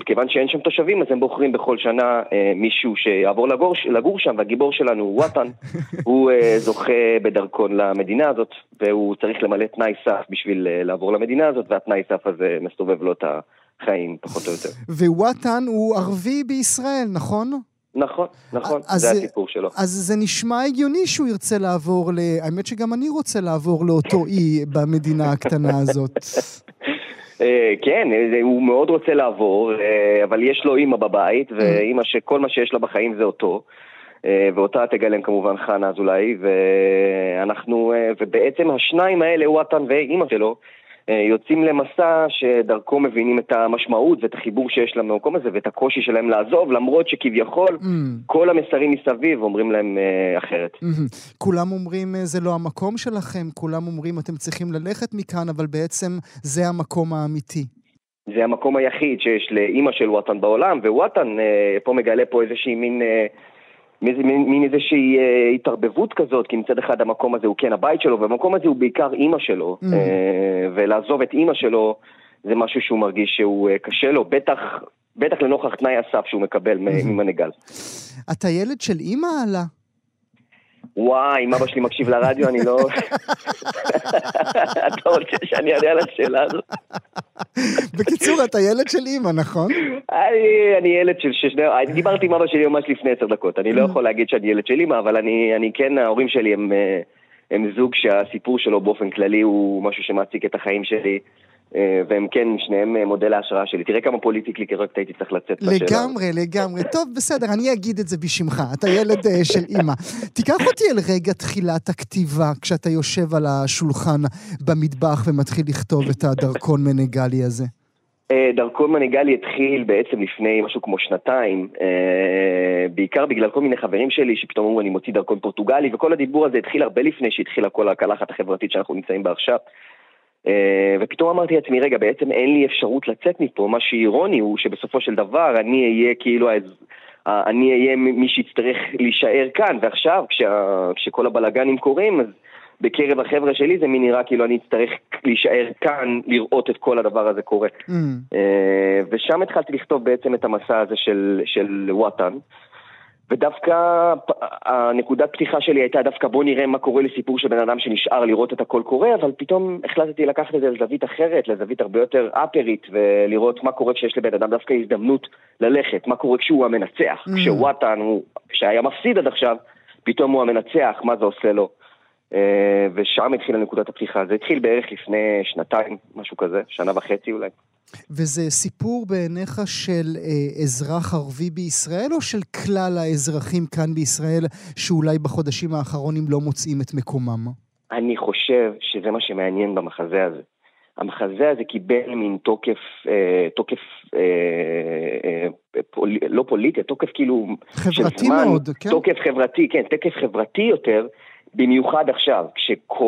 וכיוון שאין שם תושבים, אז הם בוחרים בכל שנה מישהו שיעבור לגור, לגור שם, והגיבור שלנו הוא וואטן, הוא זוכה בדרכון למדינה הזאת, והוא צריך למלא תנאי סף בשביל לעבור למדינה הזאת, והתנאי סף הזה מסובב לו את החיים, פחות או יותר. ווואטן הוא ערבי בישראל, נכון? נכון, נכון, זה הסיפור שלו. אז זה נשמע הגיוני שהוא ירצה לעבור ל... האמת שגם אני רוצה לעבור לאותו אי במדינה הקטנה הזאת. אה, כן, הוא מאוד רוצה לעבור, אה, אבל יש לו אימא בבית, ואימא שכל מה שיש לה בחיים זה אותו. אה, ואותה תגלם כמובן חנה אזולאי, ואנחנו, ובעצם השניים האלה, וואטן ואימא שלו, אה, יוצאים למסע שדרכו מבינים את המשמעות ואת החיבור שיש להם במקום הזה ואת הקושי שלהם לעזוב, למרות שכביכול mm. כל המסרים מסביב אומרים להם uh, אחרת. Mm-hmm. כולם אומרים אה, זה לא המקום שלכם, כולם אומרים אתם צריכים ללכת מכאן, אבל בעצם זה המקום האמיתי. זה המקום היחיד שיש לאימא של וואטן בעולם, ווואטן uh, פה מגלה פה איזושהי מין... Uh, מין, איזושהי אה, התערבבות כזאת, כי מצד אחד המקום הזה הוא כן הבית שלו, והמקום הזה הוא בעיקר אימא שלו, mm. אה, ולעזוב את אימא שלו זה משהו שהוא מרגיש שהוא אה, קשה לו, בטח, בטח לנוכח תנאי הסף שהוא מקבל mm-hmm. ממנגל. אתה ילד של אימא עלה? וואי, אם אבא שלי מקשיב לרדיו, אני לא... אתה רוצה שאני אענה על השאלה הזאת? בקיצור, אתה ילד של אימא, נכון? אני, אני ילד של ששני... אני דיברתי עם אבא שלי ממש לפני עשר דקות. אני לא יכול להגיד שאני ילד של אימא, אבל אני, אני כן, ההורים שלי הם, אה, הם זוג שהסיפור שלו באופן כללי הוא משהו שמעסיק את החיים שלי. אה, והם כן, שניהם אה, מודל ההשראה שלי. תראה כמה politically correct הייתי צריך לצאת בשאלה. לגמרי, לגמרי. טוב, בסדר, אני אגיד את זה בשמך. אתה ילד אה, של אימא. תיקח אותי אל רגע תחילת הכתיבה, כשאתה יושב על השולחן במטבח ומתחיל לכתוב את הדרכון מנגלי הזה. דרכון מנגלי התחיל בעצם לפני משהו כמו שנתיים, בעיקר בגלל כל מיני חברים שלי שפתאום אמרו אני מוציא דרכון פורטוגלי, וכל הדיבור הזה התחיל הרבה לפני שהתחילה כל הקלחת החברתית שאנחנו נמצאים בה עכשיו. Uh, ופתאום אמרתי לעצמי, רגע, בעצם אין לי אפשרות לצאת מפה, מה שאירוני הוא שבסופו של דבר אני אהיה כאילו, אני אהיה מי שיצטרך להישאר כאן, ועכשיו כשה, כשכל הבלאגנים קורים, אז בקרב החבר'ה שלי זה מי נראה כאילו אני אצטרך להישאר כאן, לראות את כל הדבר הזה קורה. Mm. Uh, ושם התחלתי לכתוב בעצם את המסע הזה של, של וואטן. ודווקא הנקודת פתיחה שלי הייתה דווקא בוא נראה מה קורה לסיפור של בן אדם שנשאר לראות את הכל קורה, אבל פתאום החלטתי לקחת את זה לזווית אחרת, לזווית הרבה יותר אפרית, ולראות מה קורה כשיש לבן אדם דווקא הזדמנות ללכת, מה קורה כשהוא המנצח, mm. כשוואטן, שהיה מפסיד עד עכשיו, פתאום הוא המנצח, מה זה עושה לו. אה, ושם התחילה נקודת הפתיחה. זה התחיל בערך לפני שנתיים, משהו כזה, שנה וחצי אולי. וזה סיפור בעיניך של אה, אזרח ערבי בישראל, או של כלל האזרחים כאן בישראל, שאולי בחודשים האחרונים לא מוצאים את מקומם? אני חושב שזה מה שמעניין במחזה הזה. המחזה הזה קיבל מין תוקף, אה, תוקף אה, אה, פול, לא פוליטי, תוקף כאילו... חברתי מאוד, כן. תוקף חברתי, כן, תקף חברתי יותר, במיוחד עכשיו,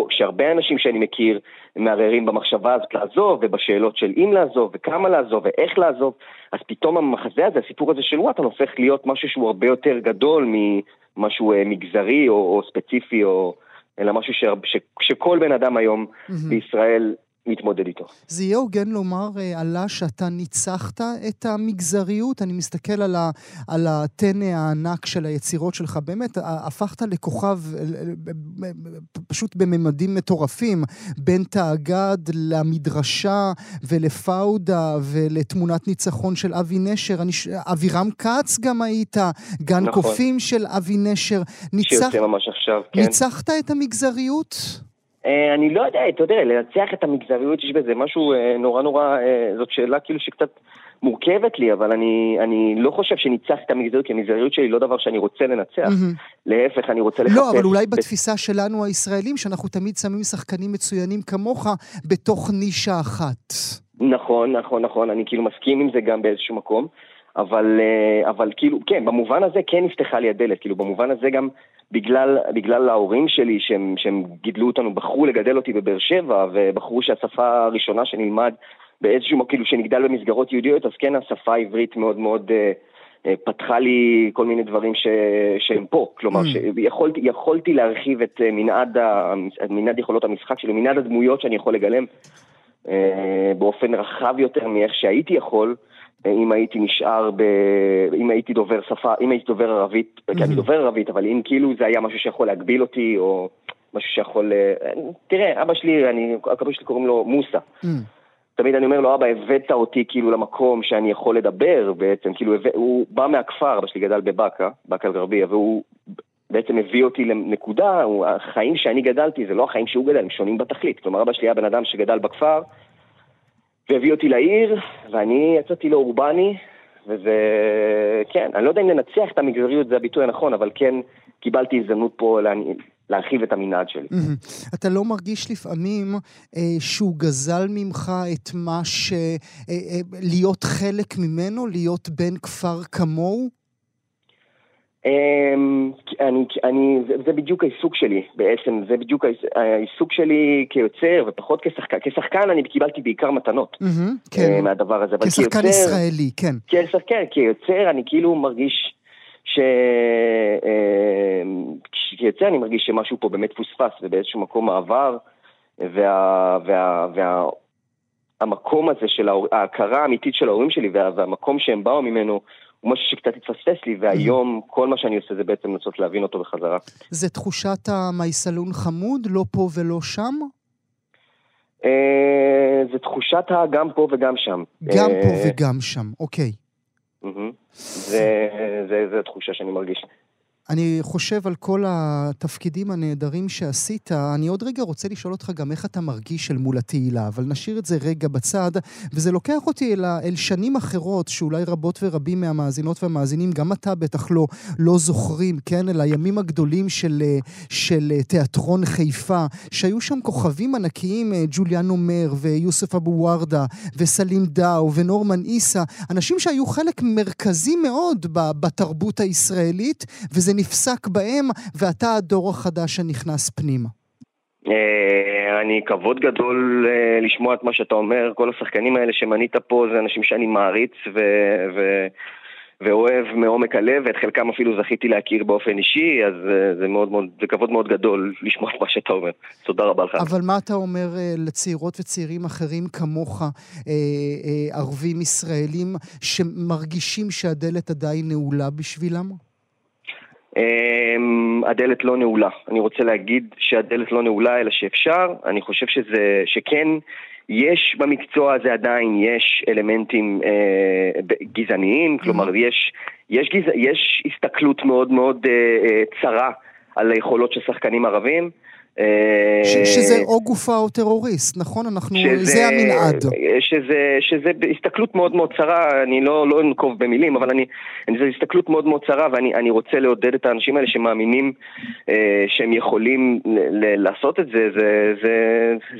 כשהרבה אנשים שאני מכיר מערערים במחשבה הזאת לעזוב, ובשאלות של אם לעזוב, וכמה לעזוב, ואיך לעזוב, אז פתאום המחזה הזה, הסיפור הזה של וואטן, הופך להיות משהו שהוא הרבה יותר גדול ממשהו אה, מגזרי או, או ספציפי, או, אלא משהו ש, ש, שכל בן אדם היום mm-hmm. בישראל מתמודד איתו. זה יהיה הוגן לומר, אה, עלה, שאתה ניצחת את המגזריות? אני מסתכל על, ה, על הטנא הענק של היצירות שלך. באמת, הפכת לכוכב אה, פשוט בממדים מטורפים, בין תאגד למדרשה ולפאודה ולתמונת ניצחון של אבי נשר. אני, אבירם כץ גם היית, גן נכון. קופים של אבי נשר. ניצח... שיוצא ממש עכשיו, כן. ניצחת את המגזריות? אה, אני לא יודע, אתה יודע, לנצח את המגזריות, יש בזה משהו אה, נורא נורא, אה, זאת שאלה כאילו שקצת מורכבת לי, אבל אני, אני לא חושב שניצח את המגזריות, כי המגזריות שלי לא דבר שאני רוצה לנצח. Mm-hmm. להפך, אני רוצה לחפש... לא, אבל אולי בתפיסה שלנו הישראלים, שאנחנו תמיד שמים שחקנים מצוינים כמוך בתוך נישה אחת. נכון, נכון, נכון, אני כאילו מסכים עם זה גם באיזשהו מקום. אבל, אבל כאילו, כן, במובן הזה כן נפתחה לי הדלת, כאילו במובן הזה גם בגלל, בגלל ההורים שלי שהם, שהם גידלו אותנו, בחרו לגדל אותי בבאר שבע, ובחרו שהשפה הראשונה שנלמד באיזשהו, כאילו שנגדל במסגרות יהודיות, אז כן השפה העברית מאוד מאוד אה, אה, פתחה לי כל מיני דברים ש, שהם פה. כלומר, mm. שיכולתי, יכולתי להרחיב את אה, מנעד, ה, מנעד יכולות המשחק שלי, מנעד הדמויות שאני יכול לגלם. באופן רחב יותר מאיך שהייתי יכול, אם הייתי נשאר ב... אם הייתי דובר שפה, אם הייתי דובר ערבית, mm-hmm. כי אני דובר ערבית, אבל אם כאילו זה היה משהו שיכול להגביל אותי, או משהו שיכול... תראה, אבא שלי, אני, הכבוד שלי קוראים לו מוסא. Mm-hmm. תמיד אני אומר לו, אבא, הבאת אותי כאילו למקום שאני יכול לדבר בעצם, כאילו, הוא בא מהכפר, אבא שלי גדל בבאקה, באקה אל-גרבייה, והוא בעצם הביא אותי לנקודה, החיים שאני גדלתי זה לא החיים שהוא גדל, הם שונים בתכלית. כלומר, אבא שלי היה בן אדם שגדל בכפר, והביא אותי לעיר, ואני יצאתי לאורבני, וזה, כן, אני לא יודע אם לנצח את המגזריות זה הביטוי הנכון, אבל כן קיבלתי הזדמנות פה להרחיב את המנעד שלי. אתה לא מרגיש לפעמים אה, שהוא גזל ממך את מה ש... אה, אה, להיות חלק ממנו, להיות בן כפר כמוהו? אמ, אני, אני, זה, זה בדיוק העיסוק שלי בעצם, זה בדיוק העיסוק שלי כיוצר ופחות כשחקן. כשחקן אני קיבלתי בעיקר מתנות mm-hmm, כן. מהדבר הזה. כשחקן כיוצר, ישראלי, כן. כשחקן, כיוצר אני כאילו מרגיש ש... אמ, כיוצר אני מרגיש שמשהו פה באמת פוספס ובאיזשהו מקום מעבר וה... וה, וה המקום הזה של ההכרה האמיתית של ההורים שלי וה, והמקום שהם באו ממנו הוא משהו שקצת התפספס לי, והיום כל מה שאני עושה זה בעצם לנסות להבין אותו בחזרה. זה תחושת המייסלון חמוד, לא פה ולא שם? אה, זה תחושת הגם פה וגם שם. גם פה אה, וגם שם, אוקיי. זה התחושה שאני מרגיש. אני חושב על כל התפקידים הנהדרים שעשית. אני עוד רגע רוצה לשאול אותך גם איך אתה מרגיש אל מול התהילה, אבל נשאיר את זה רגע בצד, וזה לוקח אותי אל, אל שנים אחרות, שאולי רבות ורבים מהמאזינות והמאזינים, גם אתה בטח לא, לא זוכרים, כן? אל הימים הגדולים של, של תיאטרון חיפה, שהיו שם כוכבים ענקיים, ג'וליאן אומר, ויוסף אבו ורדה, וסלים דאו, ונורמן איסה, אנשים שהיו חלק מרכזי מאוד בתרבות הישראלית, וזה נפסק בהם, ואתה הדור החדש שנכנס פנימה. אה, אני כבוד גדול אה, לשמוע את מה שאתה אומר, כל השחקנים האלה שמנית פה זה אנשים שאני מעריץ ו... ו... ואוהב מעומק הלב, ואת חלקם אפילו זכיתי להכיר באופן אישי, אז אה, זה מאוד מאוד, זה כבוד מאוד גדול לשמוע את מה שאתה אומר. תודה רבה לך. אבל מה אתה אומר לצעירות וצעירים אחרים כמוך, ערבים ישראלים, שמרגישים שהדלת עדיין נעולה בשבילם? אמ, הדלת לא נעולה. אני רוצה להגיד שהדלת לא נעולה, אלא שאפשר. אני חושב שזה, שכן, יש במקצוע הזה עדיין, יש אלמנטים אה, גזעניים, כלומר, mm-hmm. יש, יש, גז... יש הסתכלות מאוד מאוד אה, אה, צרה על היכולות של שחקנים ערבים. ש, אה, שזה או גופה או טרוריסט, נכון? אנחנו, שזה, זה המנעד. שזה, שזה הסתכלות מאוד מאוד צרה, אני לא, לא אנקוב במילים, אבל אני, זו הסתכלות מאוד מאוד צרה, ואני רוצה לעודד את האנשים האלה שמאמינים אה, שהם יכולים ל, ל, לעשות את זה, זה, זה,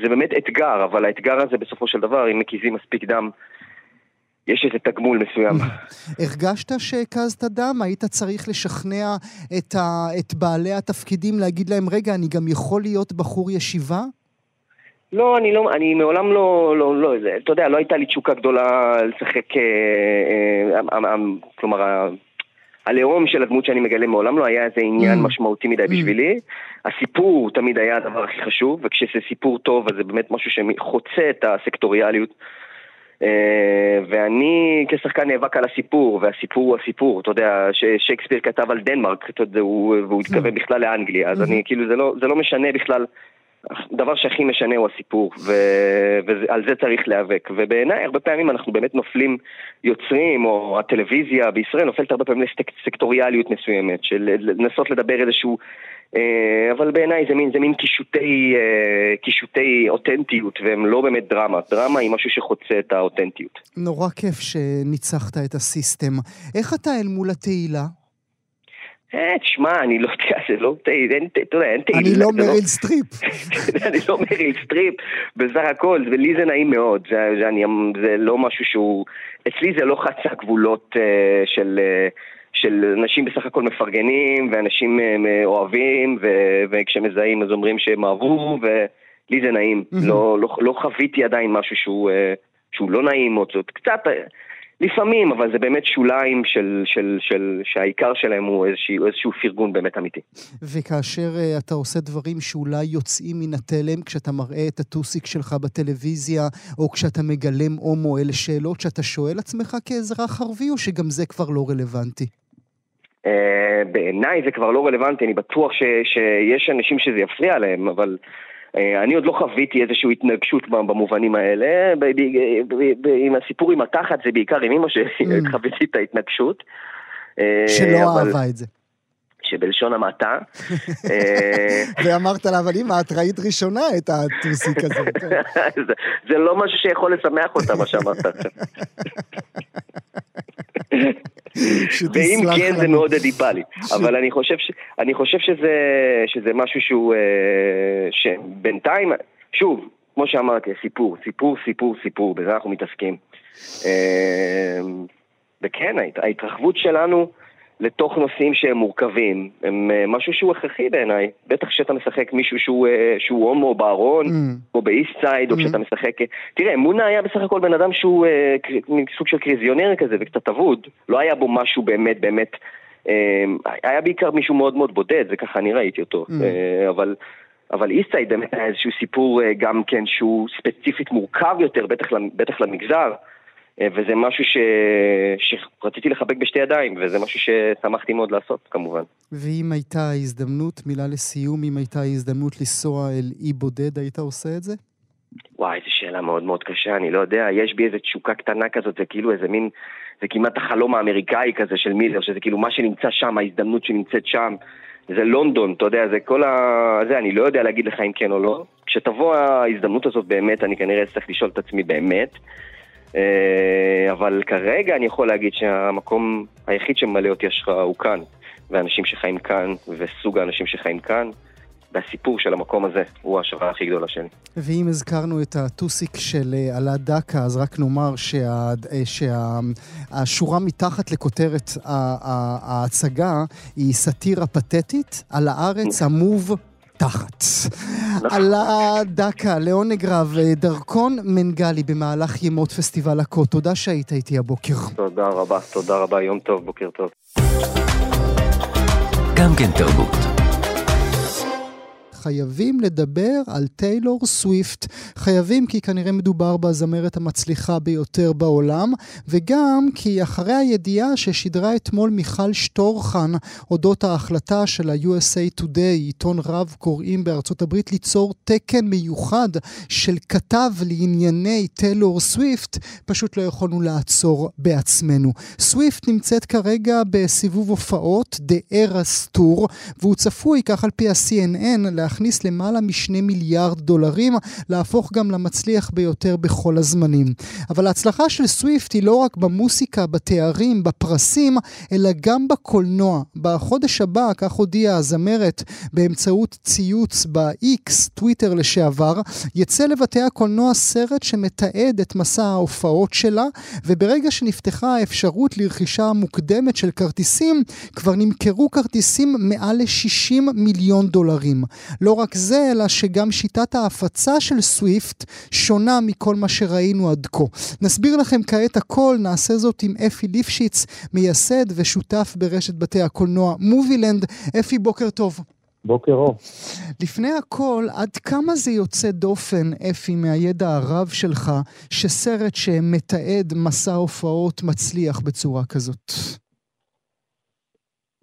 זה באמת אתגר, אבל האתגר הזה בסופו של דבר, אם מקיזים מספיק דם, יש איזה תגמול מסוים. הרגשת שהקזת דם? היית צריך לשכנע את, ה, את בעלי התפקידים, להגיד להם, רגע, אני גם יכול להיות בחור ישיבה? לא, אני לא, אני מעולם לא, לא, לא, זה, אתה יודע, לא הייתה לי תשוקה גדולה לשחק, אה, אה, אה, אה, כלומר, הלאום של הדמות שאני מגלה מעולם לא היה איזה עניין mm. משמעותי מדי mm. בשבילי. הסיפור תמיד היה הדבר הכי חשוב, וכשזה סיפור טוב אז זה באמת משהו שחוצה את הסקטוריאליות. אה, ואני כשחקן נאבק על הסיפור, והסיפור הוא הסיפור, אתה יודע, ששייקספיר כתב על דנמרק, אתה יודע, והוא התכוון mm. בכלל לאנגליה, אז אני, כאילו, זה לא, זה לא משנה בכלל. הדבר שהכי משנה הוא הסיפור, ו... ועל זה צריך להיאבק. ובעיניי, הרבה פעמים אנחנו באמת נופלים יוצרים, או הטלוויזיה בישראל נופלת הרבה פעמים לסקטוריאליות מסוימת, של לנסות לדבר איזשהו אבל בעיניי זה מין, זה מין קישוטי, אה, קישוטי אותנטיות, והם לא באמת דרמה. דרמה היא משהו שחוצה את האותנטיות. נורא כיף שניצחת את ה system. איך אתה אל מול התהילה? אה, תשמע, אני לא יודע, זה לא, אתה יודע, אין תהילה. אני לא, לא מריל סטריפ. אני לא מריל סטריפ, בסך הכל, ולי זה נעים מאוד, זה לא משהו שהוא, אצלי זה לא חצה גבולות של... של אנשים בסך הכל מפרגנים, ואנשים אה, אוהבים, ו- וכשמזהים אז אומרים שהם אהבו, ולי זה נעים. לא, לא, לא חוויתי עדיין משהו שהוא, אה, שהוא לא נעים, או קצת... לפעמים, אבל זה באמת שוליים של, של, של, שהעיקר שלהם הוא איזשהו, איזשהו פרגון באמת אמיתי. וכאשר uh, אתה עושה דברים שאולי יוצאים מן התלם, כשאתה מראה את הטוסיק שלך בטלוויזיה, או כשאתה מגלם הומו, אלה שאלות שאתה שואל עצמך כאזרח ערבי, או שגם זה כבר לא רלוונטי? Uh, בעיניי זה כבר לא רלוונטי, אני בטוח ש, שיש אנשים שזה יפריע להם, אבל... אה, אני עוד לא חוויתי איזושהי התנגשות במובנים האלה. עם הסיפור עם התחת זה בעיקר עם אמא שחוויתי mm. את ההתנגשות. אה, שלא אהבה את זה. שבלשון המעטה. אה, ואמרת לה, אבל אמא, את ראית ראשונה את הטוסיק הזה. זה לא משהו שיכול לשמח אותה, מה שאמרת עכשיו. ואם כן זה מאוד אדיפלי, אבל אני חושב, ש, אני חושב שזה, שזה משהו שהוא, אה, שבינתיים, שוב, כמו שאמרתי, סיפור, סיפור, סיפור, סיפור, בזה אנחנו מתעסקים. אה, וכן, ההתרחבות שלנו לתוך נושאים שהם מורכבים, הם אה, משהו שהוא הכרחי בעיניי. בטח כשאתה משחק מישהו שהוא, אה, שהוא הומו בארון, mm. או באיסט סייד, או mm. כשאתה משחק... אה, תראה, מונה היה בסך הכל בן אדם שהוא סוג של קריזיונר כזה וקצת אבוד. לא היה בו משהו באמת באמת... היה בעיקר מישהו מאוד מאוד בודד, זה ככה אני ראיתי אותו. Mm. אבל... אבל איסטייד באמת היה איזשהו סיפור גם כן שהוא ספציפית מורכב יותר, בטח, בטח למגזר. אה, וזה משהו ש... שרציתי לחבק בשתי ידיים, וזה משהו ששמחתי מאוד לעשות, כמובן. ואם הייתה הזדמנות, מילה לסיום, אם הייתה הזדמנות לנסוע אל אי בודד, היית עושה את זה? וואי, זו שאלה מאוד מאוד קשה, אני לא יודע, יש בי איזו תשוקה קטנה כזאת, זה כאילו איזה מין, זה כמעט החלום האמריקאי כזה של מילר, שזה כאילו מה שנמצא שם, ההזדמנות שנמצאת שם, זה לונדון, אתה יודע, זה כל ה... זה, אני לא יודע להגיד לך אם כן או לא. כשתבוא ההזדמנות הזאת באמת, אני כנראה אצטרך לשאול את עצמי באמת. אה, אבל כרגע אני יכול להגיד שהמקום היחיד שממלא אותי השראה הוא כאן, ואנשים שחיים כאן, וסוג האנשים שחיים כאן, והסיפור של המקום הזה הוא ההשראה הכי גדולה שלי. ואם הזכרנו את הטוסיק של אה, עלה דקה, אז רק נאמר שהשורה שה, אה, מתחת לכותרת ההצגה היא סאטירה פתטית, על הארץ המוב תחת. עלה דקה, לעונג רב, דרכון מנגלי במהלך ימות פסטיבל הקו. תודה שהיית איתי הבוקר. תודה רבה, תודה רבה, יום טוב, בוקר טוב. גם כן תרבות. חייבים לדבר על טיילור סוויפט. חייבים כי כנראה מדובר בזמרת המצליחה ביותר בעולם, וגם כי אחרי הידיעה ששידרה אתמול מיכל שטורחן אודות ההחלטה של ה-USA Today, עיתון רב קוראים בארצות הברית, ליצור תקן מיוחד של כתב לענייני טיילור סוויפט, פשוט לא יכולנו לעצור בעצמנו. סוויפט נמצאת כרגע בסיבוב הופעות, The Eras Tour, והוא צפוי, כך על פי ה-CNN, להכניס למעלה משני מיליארד דולרים, להפוך גם למצליח ביותר בכל הזמנים. אבל ההצלחה של סוויפט היא לא רק במוסיקה, בתארים, בפרסים, אלא גם בקולנוע. בחודש הבא, כך הודיעה הזמרת באמצעות ציוץ ב-X, טוויטר לשעבר, יצא לבתי הקולנוע סרט שמתעד את מסע ההופעות שלה, וברגע שנפתחה האפשרות לרכישה מוקדמת של כרטיסים, כבר נמכרו כרטיסים מעל ל-60 מיליון דולרים. לא רק זה, אלא שגם שיטת ההפצה של סוויפט שונה מכל מה שראינו עד כה. נסביר לכם כעת הכל, נעשה זאת עם אפי ליפשיץ, מייסד ושותף ברשת בתי הקולנוע מובילנד. אפי, בוקר טוב. בוקר אור. לפני הכל, עד כמה זה יוצא דופן, אפי, מהידע הרב שלך, שסרט שמתעד מסע הופעות מצליח בצורה כזאת?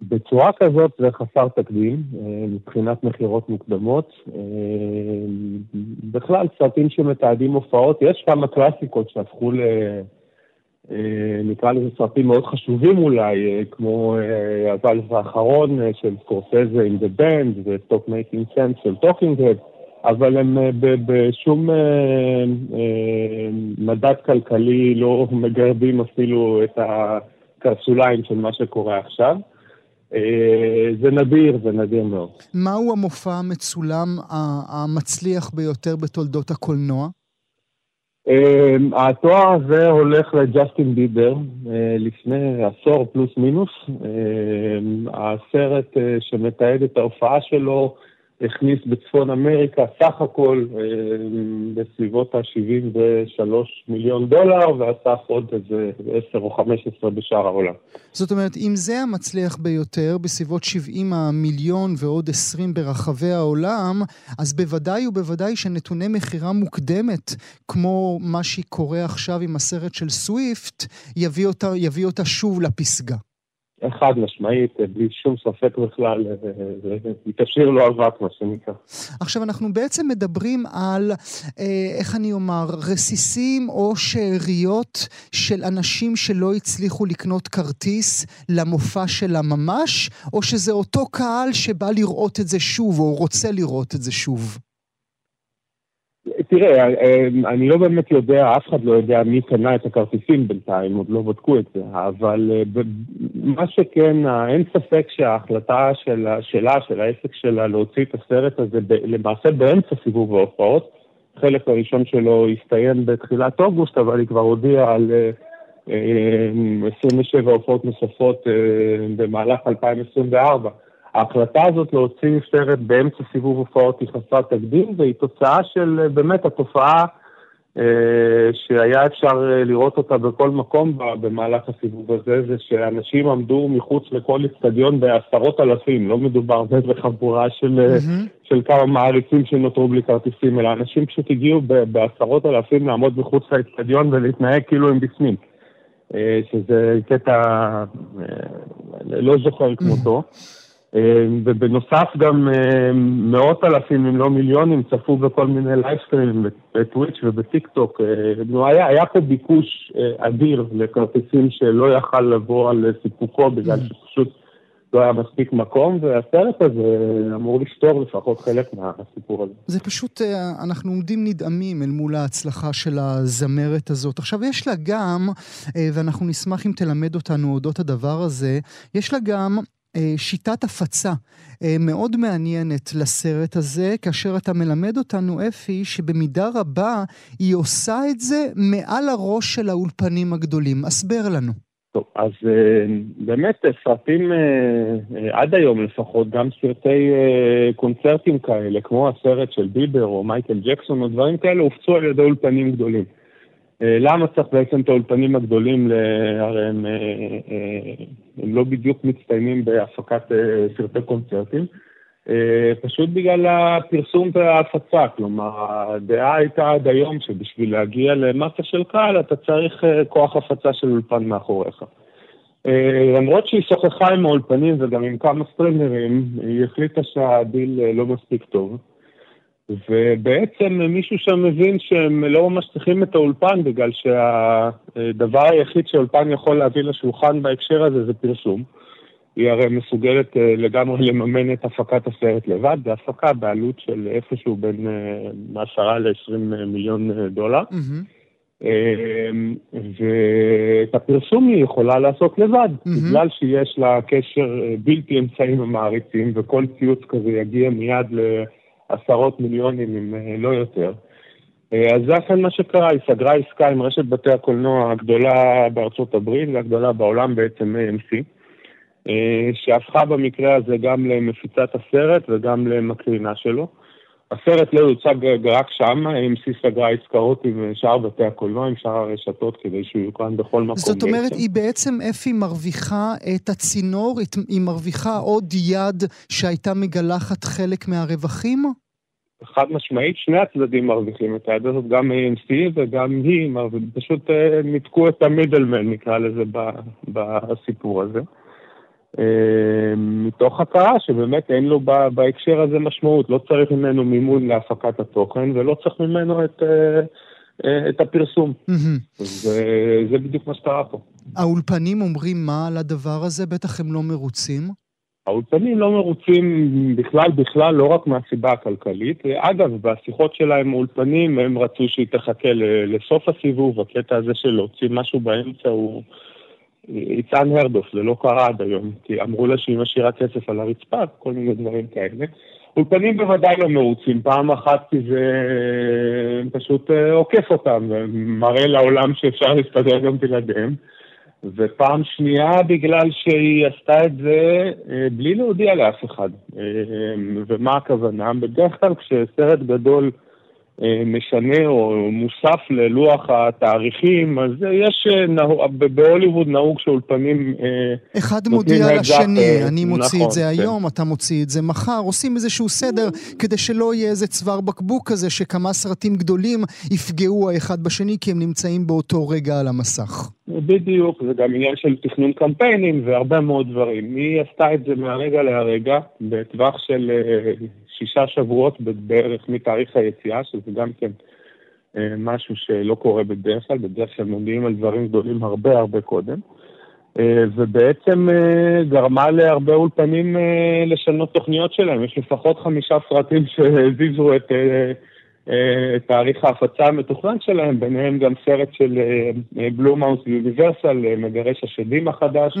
בצורה כזאת זה חסר תקדים אה, מבחינת מכירות מוקדמות. אה, בכלל, סרטים שמתעדים הופעות, יש כמה קלאסיקות שהפכו ל... אה, נקרא לזה סרטים מאוד חשובים אולי, כמו הוואלס האחרון של סקורסזה עם The Band ו Stop Making Sense של Talking Heads, אבל הם בשום מדד כלכלי לא מגרדים אפילו את הקרסוליים של מה שקורה עכשיו. אה, זה נדיר, זה נדיר מאוד. מהו המופע המצולם המצליח ביותר בתולדות הקולנוע? אה, התואר הזה הולך לג'סטין ביבר אה, לפני עשור פלוס מינוס. הסרט שמתעד את ההופעה שלו הכניס בצפון אמריקה סך הכל אה, בסביבות ה-73 מיליון דולר, ואסף עוד איזה 10 או 15 בשאר העולם. זאת אומרת, אם זה המצליח ביותר, בסביבות 70 המיליון ועוד 20 ברחבי העולם, אז בוודאי ובוודאי שנתוני מכירה מוקדמת, כמו מה שקורה עכשיו עם הסרט של סוויפט, יביא אותה, יביא אותה שוב לפסגה. חד משמעית, בלי שום ספק בכלל, היא תשאיר לו אבק, מה שנקרא. עכשיו, אנחנו בעצם מדברים על, אה, איך אני אומר, רסיסים או שאריות של אנשים שלא הצליחו לקנות כרטיס למופע שלה ממש, או שזה אותו קהל שבא לראות את זה שוב, או רוצה לראות את זה שוב? תראה, אה, אני לא באמת יודע, אף אחד לא יודע מי קנה את הכרטיסים בינתיים, עוד לא בדקו את זה, אבל אה, מה שכן, אין ספק שההחלטה שלה, שלה, של העסק שלה, להוציא את הסרט הזה למעשה באמצע סיבוב ההופעות, החלק הראשון שלו הסתיים בתחילת אוגוסט, אבל היא כבר הודיעה על 27 אה, הופעות נוספות במהלך 2024. ההחלטה הזאת להוציא סרט באמצע סיבוב הופעות היא חסרת תקדים, והיא תוצאה של אה, באמת התופעה אה, שהיה אפשר אה, לראות אותה בכל מקום במהלך הסיבוב הזה, זה שאנשים עמדו מחוץ לכל אצטדיון בעשרות אלפים, לא מדובר בחבורה של, mm-hmm. של כמה מעריצים שנותרו בלי כרטיסים, אלא אנשים פשוט הגיעו בעשרות אלפים לעמוד מחוץ לאצטדיון ולהתנהג כאילו הם בפנים. שזה קטע, לא זוכר כמותו. Mm-hmm. אה, ובנוסף גם אה, מאות אלפים, אם לא מיליונים, צפו בכל מיני לייבסטרימים בטוויץ' ובטיק טוק. אה, היה, היה פה ביקוש אדיר לכרטיסים שלא יכל לבוא על סיפוקו בגלל mm. שפשוט לא היה מספיק מקום, והסרט הזה אמור לפתור לפחות חלק מהסיפור הזה. זה פשוט, אנחנו עומדים נדהמים אל מול ההצלחה של הזמרת הזאת. עכשיו, יש לה גם, ואנחנו נשמח אם תלמד אותנו אודות הדבר הזה, יש לה גם שיטת הפצה אה, מאוד מעניינת לסרט הזה, כאשר אתה מלמד אותנו, אפי, שבמידה רבה היא עושה את זה מעל הראש של האולפנים הגדולים. הסבר לנו. טוב, אז אה, באמת סרטים עד היום לפחות, גם סרטי קונצרטים כאלה, כמו הסרט של ביבר או מייקל ג'קסון או דברים כאלה, הופצו על ידי אולפנים גדולים. אה, למה צריך בעצם את האולפנים הגדולים, הרי הם, אה, אה, הם לא בדיוק מצטיינים בהפקת סרטי קונצרטים, פשוט בגלל הפרסום וההפצה. כלומר, הדעה הייתה עד היום שבשביל להגיע למסה של קהל אתה צריך כוח הפצה של אולפן מאחוריך. למרות שהיא שוחחה עם האולפנים וגם עם כמה סטרימרים, היא החליטה שהדיל לא מספיק טוב. ובעצם מישהו שם מבין שהם לא ממש צריכים את האולפן, בגלל שהדבר היחיד שאולפן יכול להביא לשולחן בהקשר הזה זה פרסום. היא הרי מסוגלת אה, לגמרי לממן את הפקת הסרט לבד, בהפקה בעלות של איפשהו בין 10 אה, ל-20 מיליון אה, דולר. Mm-hmm. ואת הפרסום היא יכולה לעשות לבד, mm-hmm. בגלל שיש לה קשר בלתי אמצעי עם המעריצים, וכל ציוץ כזה יגיע מיד ל... עשרות מיליונים, אם אה, לא יותר. אה, אז זה אכן מה שקרה, היא סגרה עסקה עם רשת בתי הקולנוע הגדולה בארצות הברית והגדולה בעולם בעצם AMC, אה, שהפכה במקרה הזה גם למפיצת הסרט וגם למקרינה שלו. הסרט לא יוצג רק שם, AMC סגרה עסקאות עם שאר בתי הקולנוע, עם שאר הרשתות, כדי שהוא יוקרן בכל מקום. זאת אומרת, בעצם. היא בעצם, אפי, מרוויחה את הצינור, היא מרוויחה עוד יד שהייתה מגלחת חלק מהרווחים? חד משמעית, שני הצדדים מרוויחים את היד הזאת, גם AMC וגם היא, פשוט אה, ניתקו את המידלמן, נקרא לזה, בסיפור הזה. אה, מתוך הכרה שבאמת אין לו בהקשר הזה משמעות, לא צריך ממנו מימון להפקת התוכן ולא צריך ממנו את, אה, את הפרסום. וזה בדיוק מה שקרה פה. האולפנים אומרים מה על הדבר הזה? בטח הם לא מרוצים. האולפנים לא מרוצים בכלל, בכלל, לא רק מהסיבה הכלכלית. אגב, בשיחות שלהם האולפנים, הם רצו שהיא תחכה לסוף הסיבוב, הקטע הזה של להוציא משהו באמצע הוא... It's unheard of, זה לא קרה עד היום, כי אמרו לה שהיא משאירה כסף על הרצפה, כל מיני דברים כאלה. אולפנים בוודאי לא מרוצים, פעם אחת כי זה פשוט אה, עוקף אותם, ומראה לעולם שאפשר להסתדר גם בלעדיהם. ופעם שנייה בגלל שהיא עשתה את זה אה, בלי להודיע לאף אחד. אה, ומה הכוונה? בדרך כלל כשסרט גדול משנה או מוסף ללוח התאריכים, אז יש, בהוליווד נהוג שאולפנים... אחד מודיע לשני, אני מוציא נכון, את זה כן. היום, אתה מוציא את זה מחר, עושים איזשהו סדר כדי שלא יהיה איזה צוואר בקבוק כזה שכמה סרטים גדולים יפגעו האחד בשני כי הם נמצאים באותו רגע על המסך. בדיוק, זה גם עניין של תכנון קמפיינים והרבה מאוד דברים. היא עשתה את זה מהרגע להרגע, בטווח של שישה שבועות בערך מתאריך היציאה, שזה גם כן uh, משהו שלא קורה בדרך כלל, בדרך כלל מודיעים על דברים גדולים הרבה הרבה קודם. Uh, ובעצם uh, גרמה להרבה אולפנים לשנות תוכניות שלהם. יש לפחות חמישה סרטים שהזיזו את... אה, תאריך ההפצה המתוכנן שלהם, ביניהם גם סרט של בלומאוס אה, יוניברסל, מגרש השדים החדש, mm.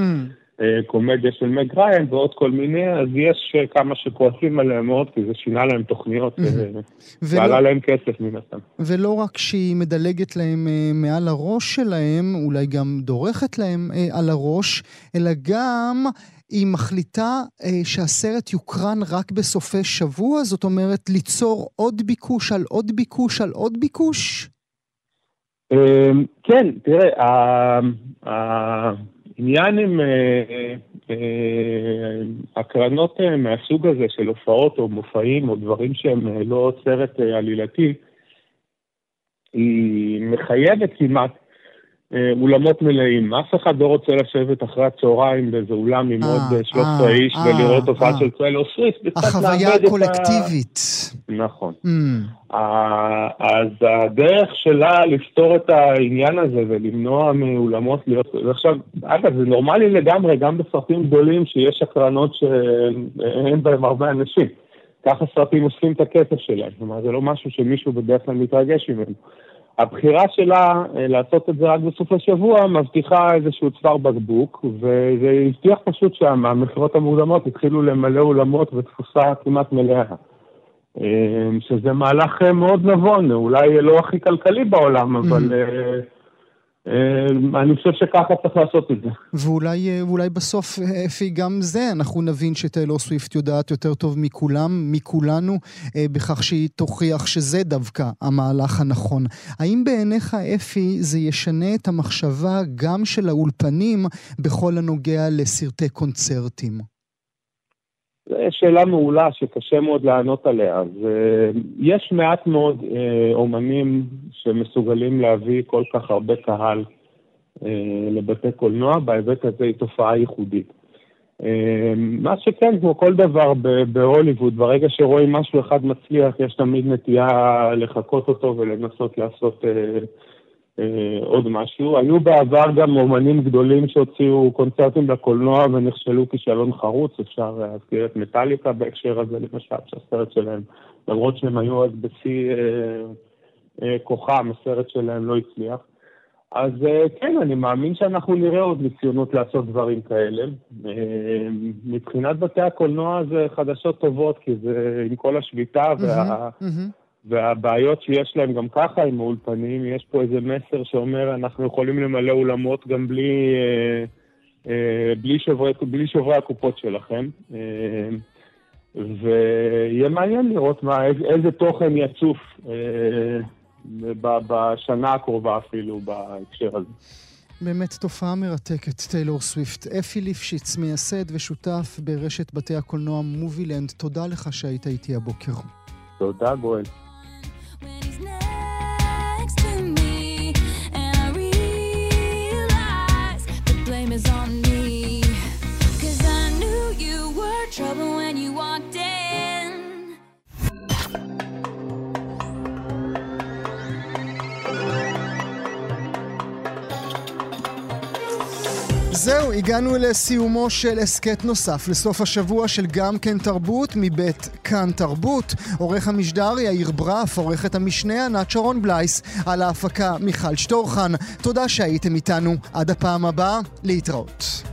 קומדיה של מג ריין ועוד כל מיני, אז יש כמה שכועסים עליהם מאוד, כי זה שינה להם תוכניות mm-hmm. ועלה להם כסף מן הסתם. ולא רק שהיא מדלגת להם מעל הראש שלהם, אולי גם דורכת להם על הראש, אלא גם היא מחליטה אה, שהסרט יוקרן רק בסופי שבוע? זאת אומרת, ליצור עוד ביקוש על עוד ביקוש על עוד ביקוש? אה, כן, תראה, העניין עם אה, אה, הקרנות אה, מהסוג הזה של הופעות או מופעים או דברים שהם לא סרט עלילתי, היא מחייבת כמעט אולמות מלאים. אף אחד לא רוצה לשבת אחרי הצהריים באיזה אולם עם עוד 13 אה, אה, איש ולראות הופעה של ציילור סוויפט. החוויה הקולקטיבית. נכון. Mm. אז הדרך שלה לפתור את העניין הזה ולמנוע מאולמות להיות... ועכשיו, אגב, זה נורמלי לגמרי, גם בסרטים גדולים שיש הקרנות שאין בהם הרבה אנשים. ככה סרטים אוספים את הכסף שלהם. כלומר, זה לא משהו שמישהו בדרך כלל מתרגש ממנו. הבחירה שלה אה, לעשות את זה רק בסוף השבוע מבטיחה איזשהו צוואר בקבוק, וזה הבטיח פשוט שהמכירות המוקדמות התחילו למלא אולמות בתפוסה כמעט מלאה. אה, שזה מהלך אה, מאוד נבון, אולי לא הכי כלכלי בעולם, אבל. אה, אני חושב שככה צריך לעשות את זה. ואולי, אה, ואולי בסוף, אפי, גם זה, אנחנו נבין שטיילור סוויפט יודעת יותר טוב מכולם, מכולנו, אה, בכך שהיא תוכיח שזה דווקא המהלך הנכון. האם בעיניך, אפי, זה ישנה את המחשבה גם של האולפנים בכל הנוגע לסרטי קונצרטים? זו שאלה מעולה שקשה מאוד לענות עליה. אז uh, יש מעט מאוד uh, אומנים שמסוגלים להביא כל כך הרבה קהל uh, לבתי קולנוע, בהיבט הזה היא תופעה ייחודית. מה שכן, כמו כל דבר בהוליווד, ברגע שרואים משהו אחד מצליח, יש תמיד נטייה לחקות אותו ולנסות לעשות... אה, עוד משהו. היו בעבר גם אומנים גדולים שהוציאו קונצרטים לקולנוע ונכשלו כישלון חרוץ, אפשר להזכיר את מטאליקה בהקשר הזה, למשל, שהסרט שלהם, למרות שהם היו אז בשיא אה, אה, כוחם, הסרט שלהם לא הצליח. אז אה, כן, אני מאמין שאנחנו נראה עוד ניסיונות לעשות דברים כאלה. אה, מבחינת בתי הקולנוע זה חדשות טובות, כי זה עם כל השביתה וה... Mm-hmm, mm-hmm. והבעיות שיש להם גם ככה עם האולפנים, יש פה איזה מסר שאומר, אנחנו יכולים למלא אולמות גם בלי, אה, אה, בלי, שוברי, בלי שוברי הקופות שלכם. אה, ויהיה מעניין לראות מה, איזה תוכן יצוף אה, בשנה הקרובה אפילו בהקשר הזה. באמת תופעה מרתקת, טיילור סוויפט. אפי ליפשיץ, מייסד ושותף ברשת בתי הקולנוע מובילנד, תודה לך שהיית איתי הבוקר. תודה, גואל. זהו, הגענו לסיומו של הסכת נוסף לסוף השבוע של גם כן תרבות מבית כאן תרבות. עורך המשדר יאיר ברף, עורכת המשנה ענת שרון בלייס, על ההפקה מיכל שטורחן. תודה שהייתם איתנו. עד הפעם הבאה, להתראות.